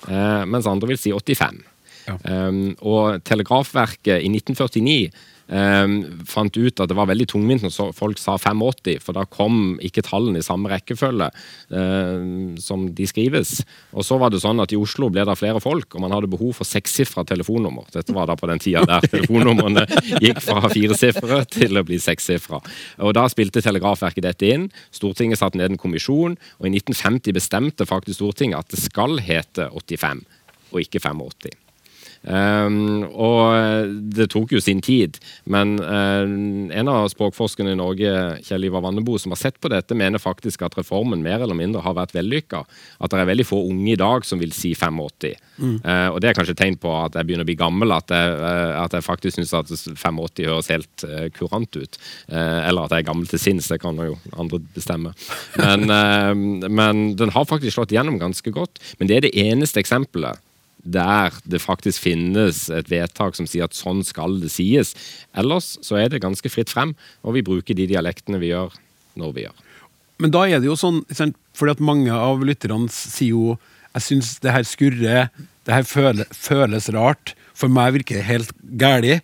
uh, mens andre vil si 85. Ja. Um, og Telegrafverket i 1949 Um, fant ut at det var veldig tungvint når folk sa 85, for da kom ikke tallene i samme rekkefølge uh, som de skrives. Og så var det sånn at i Oslo ble det flere folk, og man hadde behov for sekssifra telefonnummer. Dette var da på den tida der telefonnumrene gikk fra firesifre til å bli sekssifra. Og da spilte Telegrafverket dette inn. Stortinget satte ned en kommisjon, og i 1950 bestemte faktisk Stortinget at det skal hete 85 og ikke 85. Um, og det tok jo sin tid, men um, en av språkforskerne i Norge, Kjell Ivar Vannebo, som har sett på dette, mener faktisk at reformen mer eller mindre har vært vellykka. At det er veldig få unge i dag som vil si 85. Mm. Uh, og det er kanskje tegn på at jeg begynner å bli gammel, at jeg, uh, at jeg faktisk syns at 85 høres helt kurant ut. eller at jeg er gammel til sinns, det kan jo andre bestemme. Men, men den har faktisk slått gjennom ganske godt. Men det er det eneste eksempelet der det faktisk finnes et vedtak som sier at sånn skal det sies. Ellers så er det ganske fritt frem, og vi bruker de dialektene vi gjør, når vi gjør. Men da er det jo sånn, fordi at mange av lytterne sier jo jeg syns det her skurrer, det her føles, føles rart. For meg virker det helt gæli.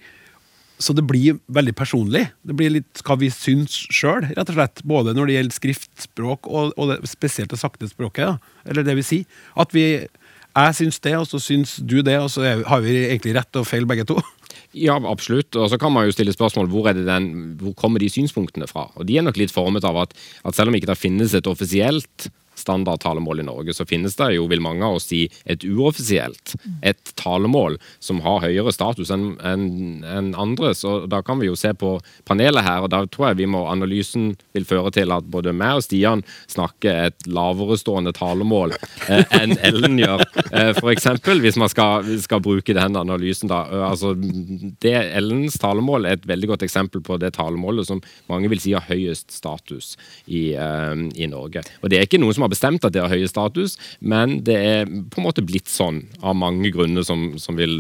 Så det blir veldig personlig. Det blir litt hva vi syns sjøl, rett og slett. Både når det gjelder skriftspråk og, og det, spesielt det sakte språket. Da. Eller det vil si. At vi jeg syns det, og så syns du det, og så har vi egentlig rett og feil begge to. Ja, absolutt. Og så kan man jo stille spørsmål hvor, den, hvor kommer de synspunktene fra. Og De er nok litt formet av at, at selv om ikke det finnes et offisielt standardtalemål i Norge, så finnes det jo, vil mange av oss si, et uoffisielt. Et talemål som har høyere status enn en, andre. Så da kan vi jo se på panelet her, og da tror jeg vi må, analysen vil føre til at både meg og Stian snakker et lavere stående talemål eh, enn Ellen gjør. Eh, F.eks. hvis man skal, skal, bruke den analysen, da. Eh, altså, det, Ellens talemål er et veldig godt eksempel på det talemålet som mange vil si har høyest status i, eh, i Norge. Og det er ikke noe som har bestemt at det har høye status, men det er på en måte blitt sånn av mange grunner som, som vil,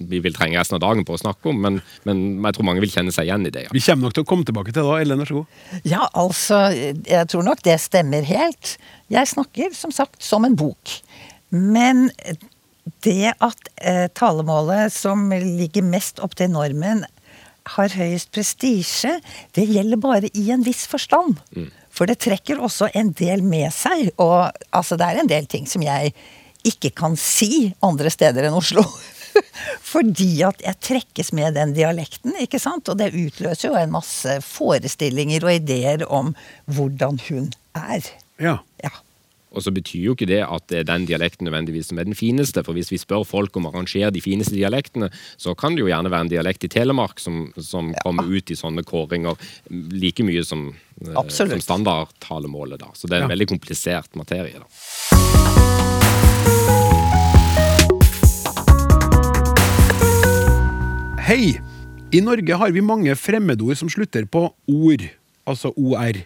vi vil trenge resten av dagen på å snakke om. Men, men, jeg tror mange vil kjenne seg igjen i det. Ja. Vi kommer nok til å komme tilbake til det. da. Ellen, vær så god. Ja, altså, jeg tror nok det stemmer helt. Jeg snakker som sagt som en bok. Men det at eh, talemålet som ligger mest opp til normen, har høyest prestisje, det gjelder bare i en viss forstand. Mm. For det trekker også en del med seg. Og altså, det er en del ting som jeg ikke kan si andre steder enn Oslo. Fordi at jeg trekkes med den dialekten, ikke sant. Og det utløser jo en masse forestillinger og ideer om hvordan hun er. Ja. ja. Og så betyr jo ikke det at det er den dialekten nødvendigvis som er den fineste. For hvis vi spør folk om å arrangere de fineste dialektene, så kan det jo gjerne være en dialekt i Telemark som, som ja. kommer ut i sånne kåringer like mye som, eh, som standardtalemålet. da. Så det er en ja. veldig komplisert materie. da. Hei! I Norge har vi mange fremmedord som slutter på ord, altså OR.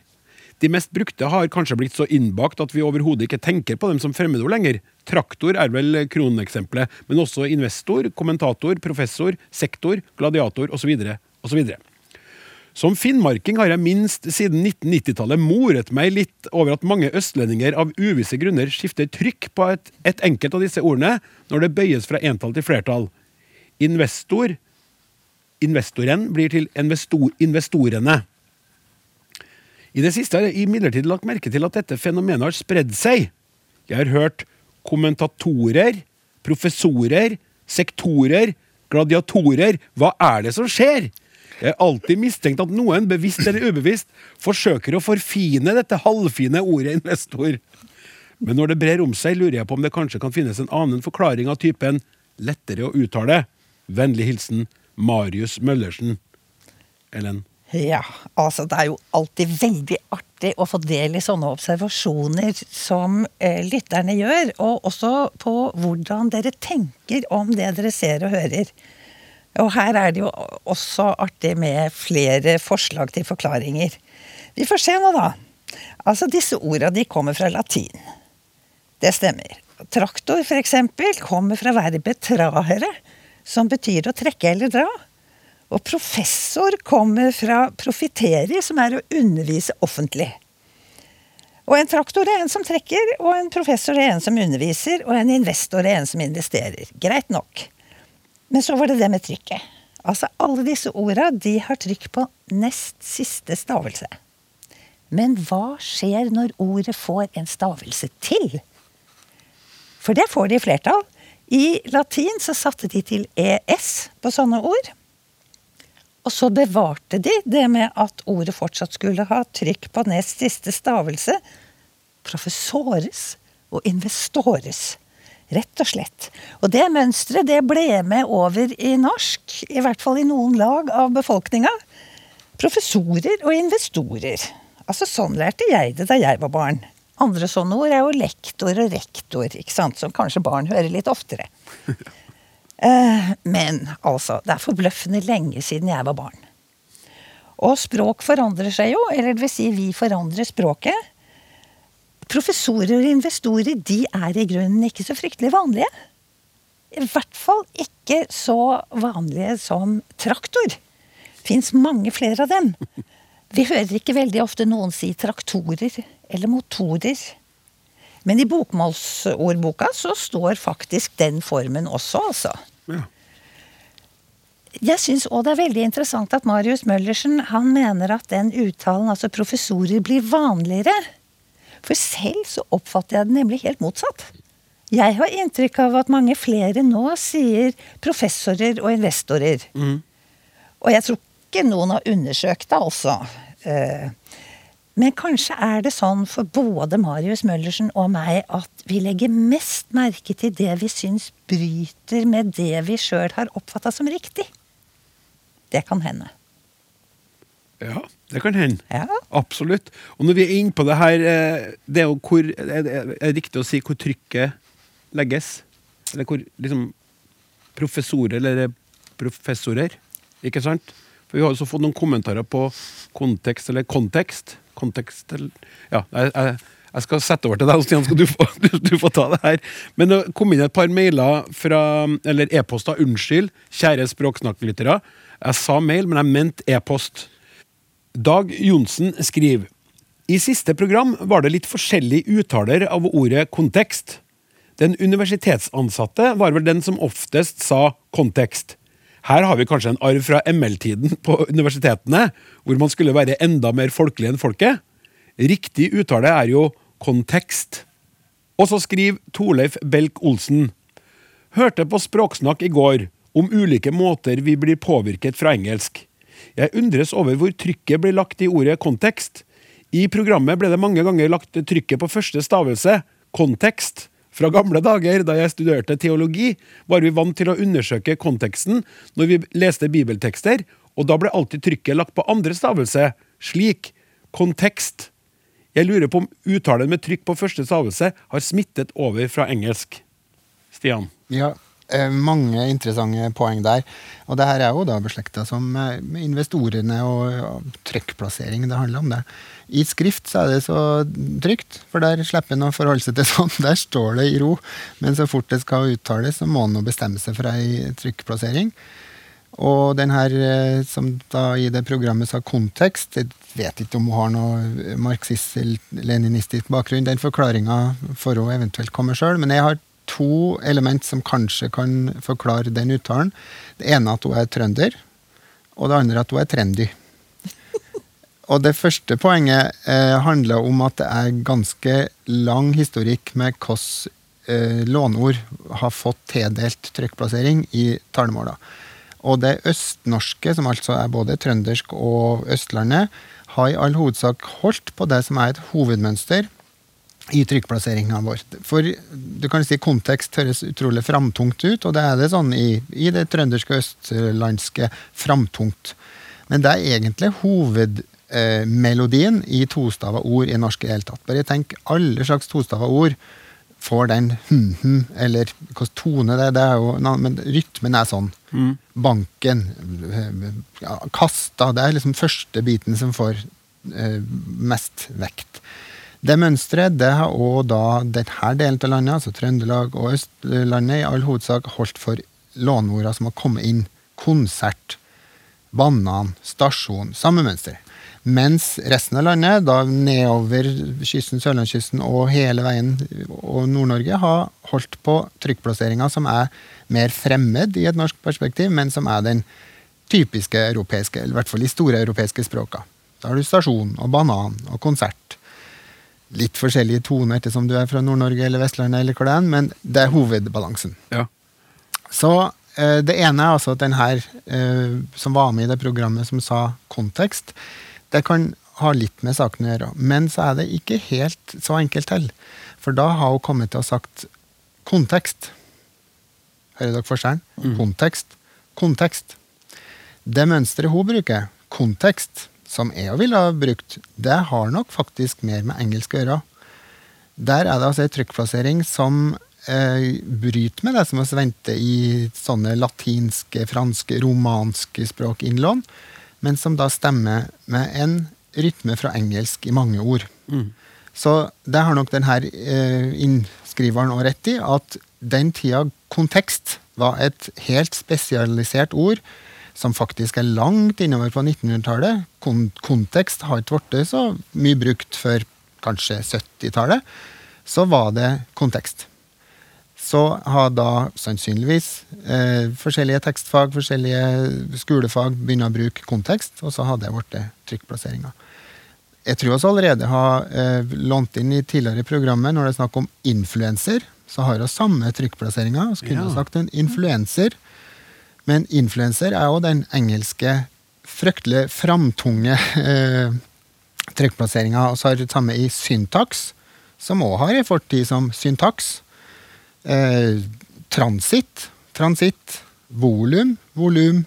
De mest brukte har kanskje blitt så innbakt at vi overhodet ikke tenker på dem som fremmedord lenger. Traktor er vel kroneksempelet, men også investor, kommentator, professor, sektor, gladiator osv. osv. Som finnmarking har jeg minst siden 1990-tallet moret meg litt over at mange østlendinger av uvisse grunner skifter trykk på et, et enkelt av disse ordene når det bøyes fra entall til flertall. Investor Investoren blir til investor, investorene. I det siste har jeg imidlertid lagt merke til at dette fenomenet har spredd seg. Jeg har hørt kommentatorer, professorer, sektorer, gladiatorer. Hva er det som skjer? Jeg har alltid mistenkt at noen, bevisst eller ubevisst, forsøker å forfine dette halvfine ordet investor. Men når det brer om seg, lurer jeg på om det kanskje kan finnes en annen forklaring av typen lettere å uttale. Vennlig hilsen Marius Møllersen. Ellen. Ja, altså det er jo alltid veldig artig å få del i sånne observasjoner som eh, lytterne gjør, og også på hvordan dere tenker om det dere ser og hører. Og her er det jo også artig med flere forslag til forklaringer. Vi får se nå, da. Altså, disse orda de kommer fra latin. Det stemmer. Traktor, for eksempel, kommer fra verbet trahere, som betyr å trekke eller dra. Og professor kommer fra profiteri, som er å undervise offentlig. Og en traktor er en som trekker, og en professor er en som underviser, og en investor er en som investerer. Greit nok. Men så var det det med trykket. Altså, alle disse orda, de har trykk på nest siste stavelse. Men hva skjer når ordet får en stavelse til? For det får de i flertall. I latin så satte de til es på sånne ord. Og så bevarte de det med at ordet fortsatt skulle ha trykk på nest siste stavelse. Professores og investores. Rett og slett. Og det mønsteret det ble med over i norsk, i hvert fall i noen lag av befolkninga. Professorer og investorer. Altså Sånn lærte jeg det da jeg var barn. Andre sånne ord er jo lektor og rektor, ikke sant, som kanskje barn hører litt oftere. Eh, men altså, det er forbløffende lenge siden jeg var barn. Og språk forandrer seg jo, eller det vil si vi forandrer språket. Professorer og investorer de er i grunnen ikke så fryktelig vanlige. I hvert fall ikke så vanlige som traktor. Fins mange flere av dem. Vi hører ikke veldig ofte noen si traktorer eller motorer. Men i bokmålsordboka så står faktisk den formen også, altså. Ja. Jeg syns òg det er veldig interessant at Marius Møllersen han mener at den uttalen, altså professorer, blir vanligere. For selv så oppfatter jeg det nemlig helt motsatt. Jeg har inntrykk av at mange flere nå sier professorer og investorer. Og jeg tror ikke noen har undersøkt det, altså. Eh, Men kanskje er det sånn for både Marius Møllersen og meg at vi legger mest merke til det vi syns bryter med det vi sjøl har oppfatta som riktig. Det kan hende. Ja, det kan hende. Ja. Absolutt. Og når vi er inne på det her, eh, det er jo hvor Er er det riktig å si hvor trykket legges? Eller hvor liksom Professorer eller professorer, ikke sant? For vi har også fått noen kommentarer på kontekst eller kontekst. Kontekst eller Ja, jeg, jeg, jeg skal sette over til deg, Stian, skal du få, du, du få ta det her. Men det kom inn et par mailer fra Eller e-poster. Unnskyld, kjære språksnakklyttere. Jeg sa mail, men jeg mente e-post. Dag Johnsen skriver I siste program var det litt forskjellig uttaler av ordet kontekst. Den universitetsansatte var vel den som oftest sa kontekst. Her har vi kanskje en arv fra ML-tiden på universitetene, hvor man skulle være enda mer folkelig enn folket. Riktig uttale er jo kontekst. Og så skriver Torleif Belk Olsen. Hørte på Språksnakk i går om ulike måter vi blir påvirket fra engelsk. Jeg undres over hvor trykket blir lagt i ordet kontekst. I programmet ble det mange ganger lagt trykket på første stavelse, kontekst. Fra gamle dager, da jeg studerte teologi, var vi vant til å undersøke konteksten når vi leste bibeltekster, og da ble alltid trykket lagt på andre stavelse, slik, kontekst. Jeg lurer på om uttalen med trykk på første stavelse har smittet over fra engelsk. Stian? Ja, mange interessante poeng der. Og det her er jo da beslekta som eh, investorene og trykkplassering. Det handler om det. I skrift så er det så trygt, for der slipper en å forholde seg til sånn. Der står det i ro. Men så fort det skal uttales, så må en bestemme seg for ei trykkplassering. Og den her eh, som da i det programmet sa kontekst, jeg vet ikke om hun har noe marxist-leninistisk bakgrunn. Den forklaringa får hun eventuelt komme sjøl. Men jeg har to element som kanskje kan forklare den uttalen. Det ene er at hun er trønder, og det andre er at hun er trendy. Og det første poenget eh, handler om at det er ganske lang historikk med hvordan eh, låneord har fått tildelt trykkplassering i talemåla. Og det østnorske, som altså er både trøndersk og Østlandet, har i all hovedsak holdt på det som er et hovedmønster i trykkplasseringa vår. For du kan si kontekst høres utrolig framtungt ut, og det er det sånn i, i det trønderske og østlandske framtungt. Men det er egentlig hovedmelodien i tostava ord i norsk i det hele tatt. Bare tenk alle slags tostava ord får den hm-hm, eller hvilken tone det er, det er jo, men rytmen er sånn. Mm. Banken, ja, kasta Det er liksom første biten som får eh, mest vekt. Det mønsteret det har òg da denne delen av landet, altså Trøndelag og Østlandet, i all hovedsak holdt for låneorda som har kommet inn. Konsert, banan, stasjon. Samme mønster. Mens resten av landet, da nedover kysten, sørlandskysten og hele veien og Nord-Norge, har holdt på trykkplasseringer som er mer fremmed i et norsk perspektiv, men som er den typiske europeiske, eller i hvert fall de store europeiske språka. Da har du stasjon og banan og konsert. Litt forskjellige toner ettersom du er fra Nord-Norge eller Vestlandet, eller hvor det er, men det er hovedbalansen. Ja. Så eh, det ene er altså at den her, eh, som var med i det programmet som sa kontekst, det kan ha litt med saken å gjøre. Men så er det ikke helt så enkelt til. For da har hun kommet til å ha sagt kontekst. Hører dere forskjellen? Mm. Kontekst. Kontekst. Det mønsteret hun bruker, kontekst, som jeg ville ha brukt, det har nok faktisk mer med engelsk å gjøre. Der er det altså ei trykkplassering som eh, bryter med det som vi venter i sånne latinske, franske, romanske språkinnlån men som da stemmer med en rytme fra engelsk i mange ord. Mm. Så det har nok denne eh, innskriveren òg rett i, at den tida kontekst var et helt spesialisert ord som faktisk er langt innover på 1900-tallet. Kon kontekst har ikke blitt så mye brukt før kanskje 70-tallet. Så var det kontekst så har da sannsynligvis eh, forskjellige tekstfag, forskjellige skolefag begynt å bruke kontekst, og så har det blitt trykkplasseringa. Jeg tror vi allerede har eh, lånt inn i tidligere programmet når det er snakk om influenser, så har vi samme trykkplasseringa. Så kunne ja. sagt en influenser. Men influenser er jo den engelske fryktelig framtunge eh, trykkplasseringa. Og så har vi det samme i syntaks, som òg har en fortid som syntaks. Eh, transit, transitt, volum, volum.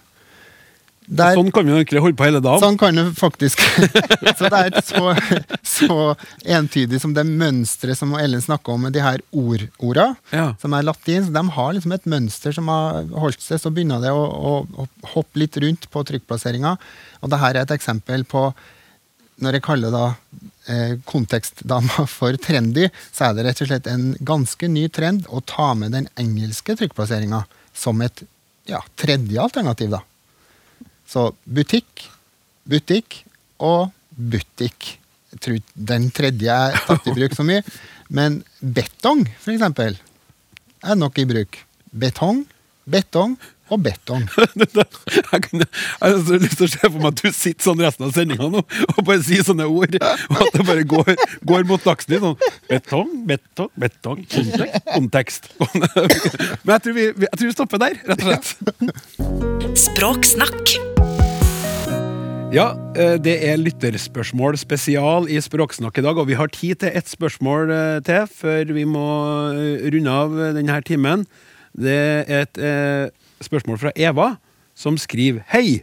Der, sånn kan vi egentlig holde på hele dagen. Sånn kan det faktisk. så det er så, så entydig som det mønsteret som Ellen snakker om med de her ordorda, ja. som er latinsk. De har liksom et mønster som har holdt seg, så begynner det å, å, å hoppe litt rundt på trykkplasseringa. Og det her er et eksempel på når jeg kaller da eh, kontekstdama for trendy, så er det rett og slett en ganske ny trend å ta med den engelske trykkplasseringa som et ja, tredje alternativ. da. Så butikk, butikk og butikk. Jeg tror den tredje er tatt i bruk så mye. Men betong, for eksempel, er nok i bruk. Betong, betong og betong. jeg, kunne, jeg har lyst til å se for meg at du sitter sånn resten av sendinga nå og bare sier sånne ord. Og at det bare går, går mot Dagsnytt. Sånn betong, betong, betong, kontekst. Men jeg tror, vi, jeg tror vi stopper der, rett og slett. Språksnakk. Ja, eh, det er lytterspørsmål spesial i Språksnakk i dag, og vi har tid til ett spørsmål eh, til før vi må eh, runde av denne timen. Det er et spørsmål fra Eva, som skriver Hei!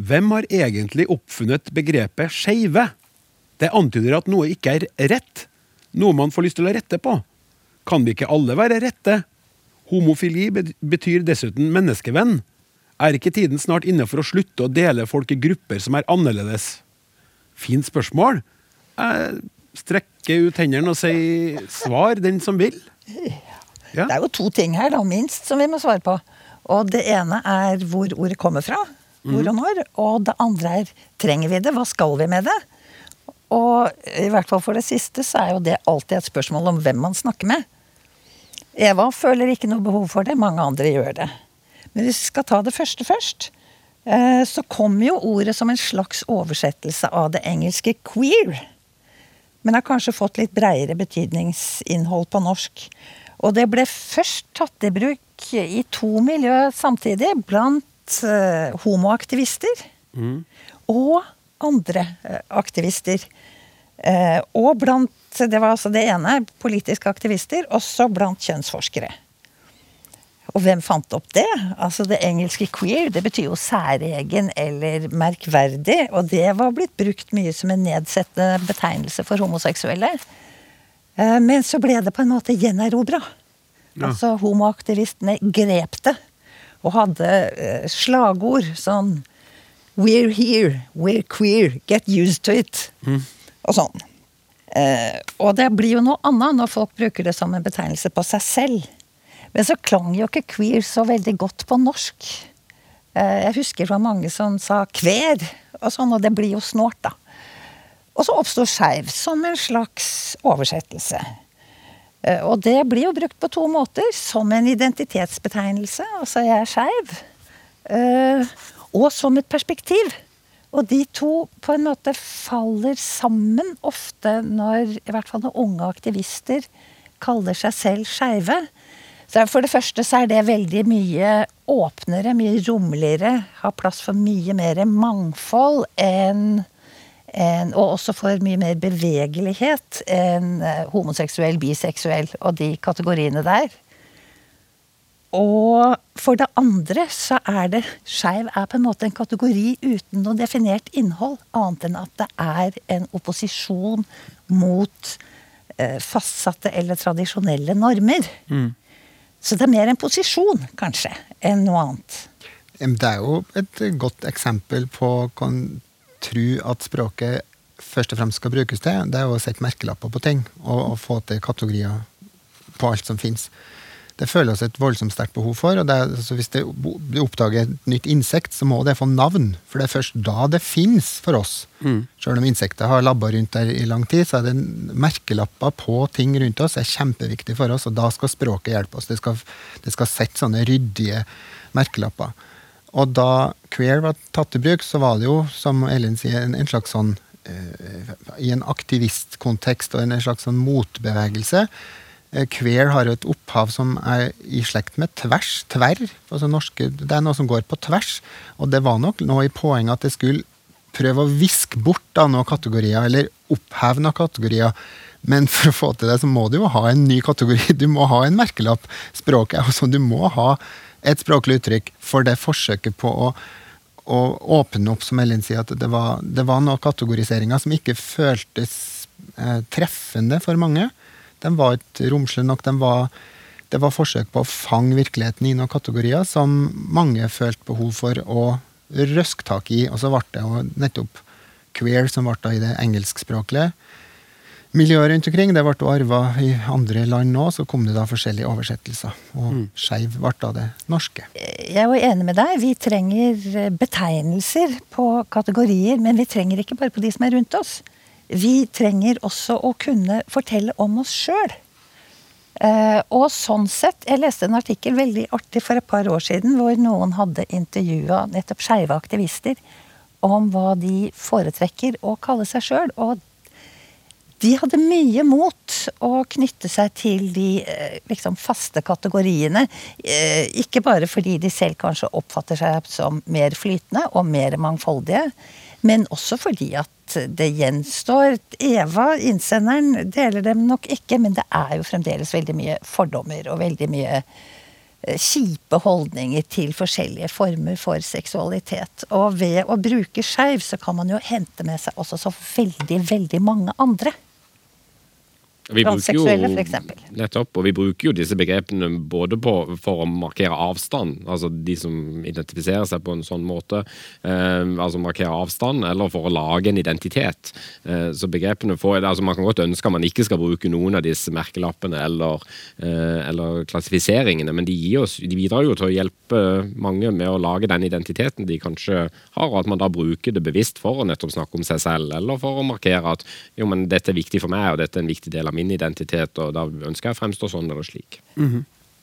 Hvem har egentlig oppfunnet begrepet skeive? Det antyder at noe ikke er rett, noe man får lyst til å rette på. Kan vi ikke alle være rette? Homofili betyr dessuten menneskevenn. Er ikke tiden snart inne for å slutte å dele folk i grupper som er annerledes? Fint spørsmål. Jeg strekker ut hendene og sier svar, den som vil. Ja. Det er jo to ting her, da, minst, som vi må svare på. Og det ene er hvor ordet kommer fra. Hvor og når. Og det andre er trenger vi det? Hva skal vi med det? Og i hvert fall for det siste så er jo det alltid et spørsmål om hvem man snakker med. Eva føler ikke noe behov for det, mange andre gjør det. Men hvis vi skal ta det første først, eh, så kom jo ordet som en slags oversettelse av det engelske 'queer'. Men har kanskje fått litt breiere betydningsinnhold på norsk. Og det ble først tatt i bruk i to miljø samtidig, blant homoaktivister homoaktivister og andre eh, aktivister. Eh, og blant Det var altså det ene, politiske aktivister, også blant kjønnsforskere. Og hvem fant opp det? Altså Det engelske 'queer' det betyr jo særegen eller merkverdig. Og det var blitt brukt mye som en nedsettende betegnelse for homoseksuelle. Eh, Men så ble det på en måte gjenerobra. Altså homoaktivistene grep det. Og hadde eh, slagord sånn We're here, we're queer, get used to it. Og sånn. Eh, og det blir jo noe annet når folk bruker det som en betegnelse på seg selv. Men så klang jo ikke queer så veldig godt på norsk. Eh, jeg husker det var mange som sa kver, og sånn, og det blir jo snålt, da. Og så oppsto skeiv som en slags oversettelse. Eh, Og det blir jo brukt på to måter. Som en identitetsbetegnelse, altså jeg er skeiv. eh, Og som et perspektiv. Og de to på en måte faller sammen ofte når i hvert fall når unge aktivister kaller seg selv skeive. Så For det første så er det veldig mye åpnere, mye rommeligere. Har plass for mye mer mangfold enn en, og også for mye mer bevegelighet enn eh, homoseksuell, biseksuell og de kategoriene der. Og for det andre så er det skeiv er på en måte en kategori uten noe definert innhold, annet enn at det er en opposisjon mot eh, fastsatte eller tradisjonelle normer. Så det er mer en posisjon, kanskje, enn noe annet. Det er jo et godt eksempel på hva tro at språket først og fremst skal brukes til. Det er jo å sette merkelapper på ting, og, og få til kategorier på alt som fins. Det føler oss et voldsomt sterkt behov for. og det er, altså Hvis det, du oppdager et nytt insekt, så må det få navn. For det er først da det fins for oss. Selv om insekter har labba rundt der i lang tid, så er det merkelapper på ting rundt oss er kjempeviktig for oss, og da skal språket hjelpe oss. Det skal, det skal sette sånne ryddige merkelapper. Og da queer var tatt i bruk, så var det jo, som Ellen sier, en, en slags sånn eh, I en aktivistkontekst og en slags sånn motbevegelse. Eh, Queer har jo et opphav som er i slekt med tvers, tverr. Altså norske, det er noe som går på tvers. Og det var nok noe i poenget at det skulle prøve å viske bort da noen kategorier, eller oppheve noen kategorier. Men for å få til det, så må du jo ha en ny kategori. Du må ha en merkelapp. Språket er sånn, du må ha et språklig uttrykk for det forsøket på å, å åpne opp, som Ellen sier, at det var, det var noen kategoriseringer som ikke føltes eh, treffende for mange. De var ikke romslige nok. De var, det var forsøk på å fange virkeligheten i noen kategorier som mange følte behov for å røske tak i. Og så ble det jo nettopp queer som ble da i det engelskspråklige miljøet rundt omkring. Det ble arva i andre land nå, så kom det da forskjellige oversettelser. Og skeiv ble da det norske. Jeg er jo enig med deg. Vi trenger betegnelser på kategorier, men vi trenger ikke bare på de som er rundt oss. Vi trenger også å kunne fortelle om oss sjøl. Eh, og sånn sett, Jeg leste en artikkel veldig artig for et par år siden hvor noen hadde intervjua nettopp skeive aktivister om hva de foretrekker å kalle seg sjøl. Og de hadde mye mot å knytte seg til de eh, liksom faste kategoriene. Eh, Ikke bare fordi de selv kanskje oppfatter seg som mer flytende og mer mangfoldige, men også fordi at det gjenstår Eva, innsenderen, deler dem nok ikke, men det er jo fremdeles veldig mye fordommer og veldig mye eh, kjipe holdninger til forskjellige former for seksualitet. Og ved å bruke skeiv, så kan man jo hente med seg også så veldig, veldig mange andre. Vi Transseksuelle, nettopp, og vi bruker jo disse begrepene både på, for å markere avstand, altså de som identifiserer seg på en sånn måte, eh, altså markere avstand, eller for å lage en identitet. Eh, så begrepene får, altså Man kan godt ønske at man ikke skal bruke noen av disse merkelappene eller, eh, eller klassifiseringene, men de, oss, de bidrar jo til å hjelpe mange med å lage den identiteten de kanskje har, og at man da bruker det bevisst for å nettopp snakke om seg selv, eller for å markere at jo, men dette er viktig for meg, og dette er en viktig del av min identitet, og da ønsker jeg å fremstå sånn eller slik.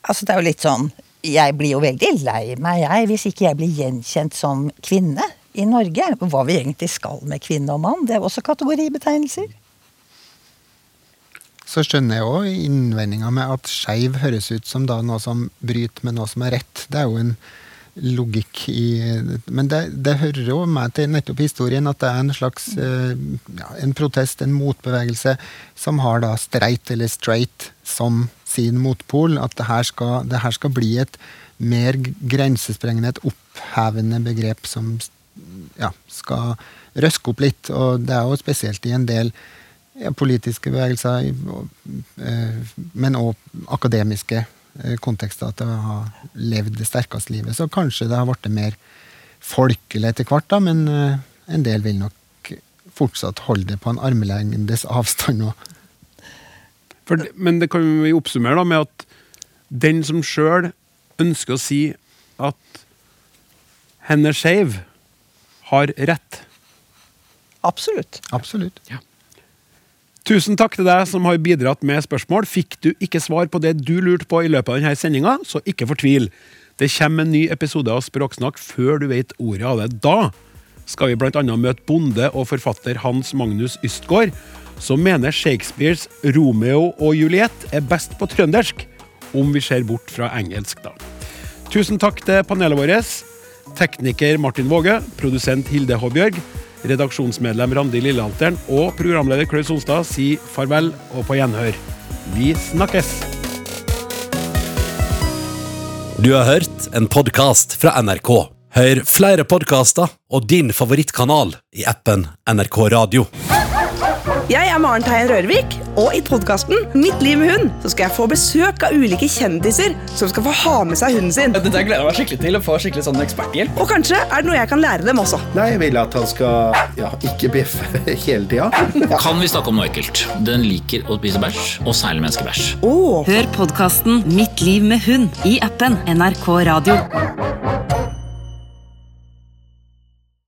Altså, det er jo litt sånn Jeg blir jo veldig lei meg, jeg, hvis ikke jeg blir gjenkjent som kvinne i Norge. Hva vi egentlig skal med kvinne og mann, det er også kategoribetegnelser. Så skjønner jeg òg innvendinga med at skeiv høres ut som da noe som bryter med noe som er rett. Det er jo en logikk i Men det, det hører jo meg til nettopp historien at det er en slags eh, ja, en protest, en motbevegelse, som har da streit eller straight som sin motpol. At det her skal, det her skal bli et mer grensesprengende, et opphevende begrep som ja, skal røske opp litt. Og det er jo spesielt i en del ja, politiske bevegelser, eh, men òg akademiske kontekster, at det har levd det sterkeste livet. Så kanskje det har blitt mer folkelig etter hvert, da, men eh, en del vil nok fortsatt holde det på en armlengdes avstand. Også. For, men det kan vi oppsummere da med at den som sjøl ønsker å si at henne skeiv, har rett. Absolutt. Absolutt. Tusen takk til deg som har bidratt med spørsmål. Fikk du ikke svar på det du lurte på i løpet av denne sendinga, så ikke fortvil. Det kommer en ny episode av Språksnakk før du vet ordet av det. Da skal vi bl.a. møte bonde og forfatter Hans Magnus Ystgård, som mener Shakespeares Romeo og Juliet er best på trøndersk, om vi ser bort fra engelsk, da. Tusen takk til panelet vårt. Tekniker Martin Våge, produsent Hilde Håbjørg, redaksjonsmedlem Randi Lillehalteren og programleder Klaus Sonstad sier farvel og på gjenhør. Vi snakkes! Du har hørt en podkast fra NRK. Hør flere podkaster og din favorittkanal i appen NRK Radio. Jeg er Maren Teien Rørvik, og i podkasten Mitt liv med hund så skal jeg få besøk av ulike kjendiser som skal få ha med seg hunden sin. Dette gleder jeg meg skikkelig til å få skikkelig sånn eksperthjelp. Og kanskje er det noe jeg kan lære dem også. Nei, jeg vil at han skal ja, ikke bjeffe hele tida. Kan vi snakke om noe ekkelt? Den liker å spise bæsj, og særlig menneskebæsj. Oh. Hør podkasten Mitt liv med hund i appen NRK Radio.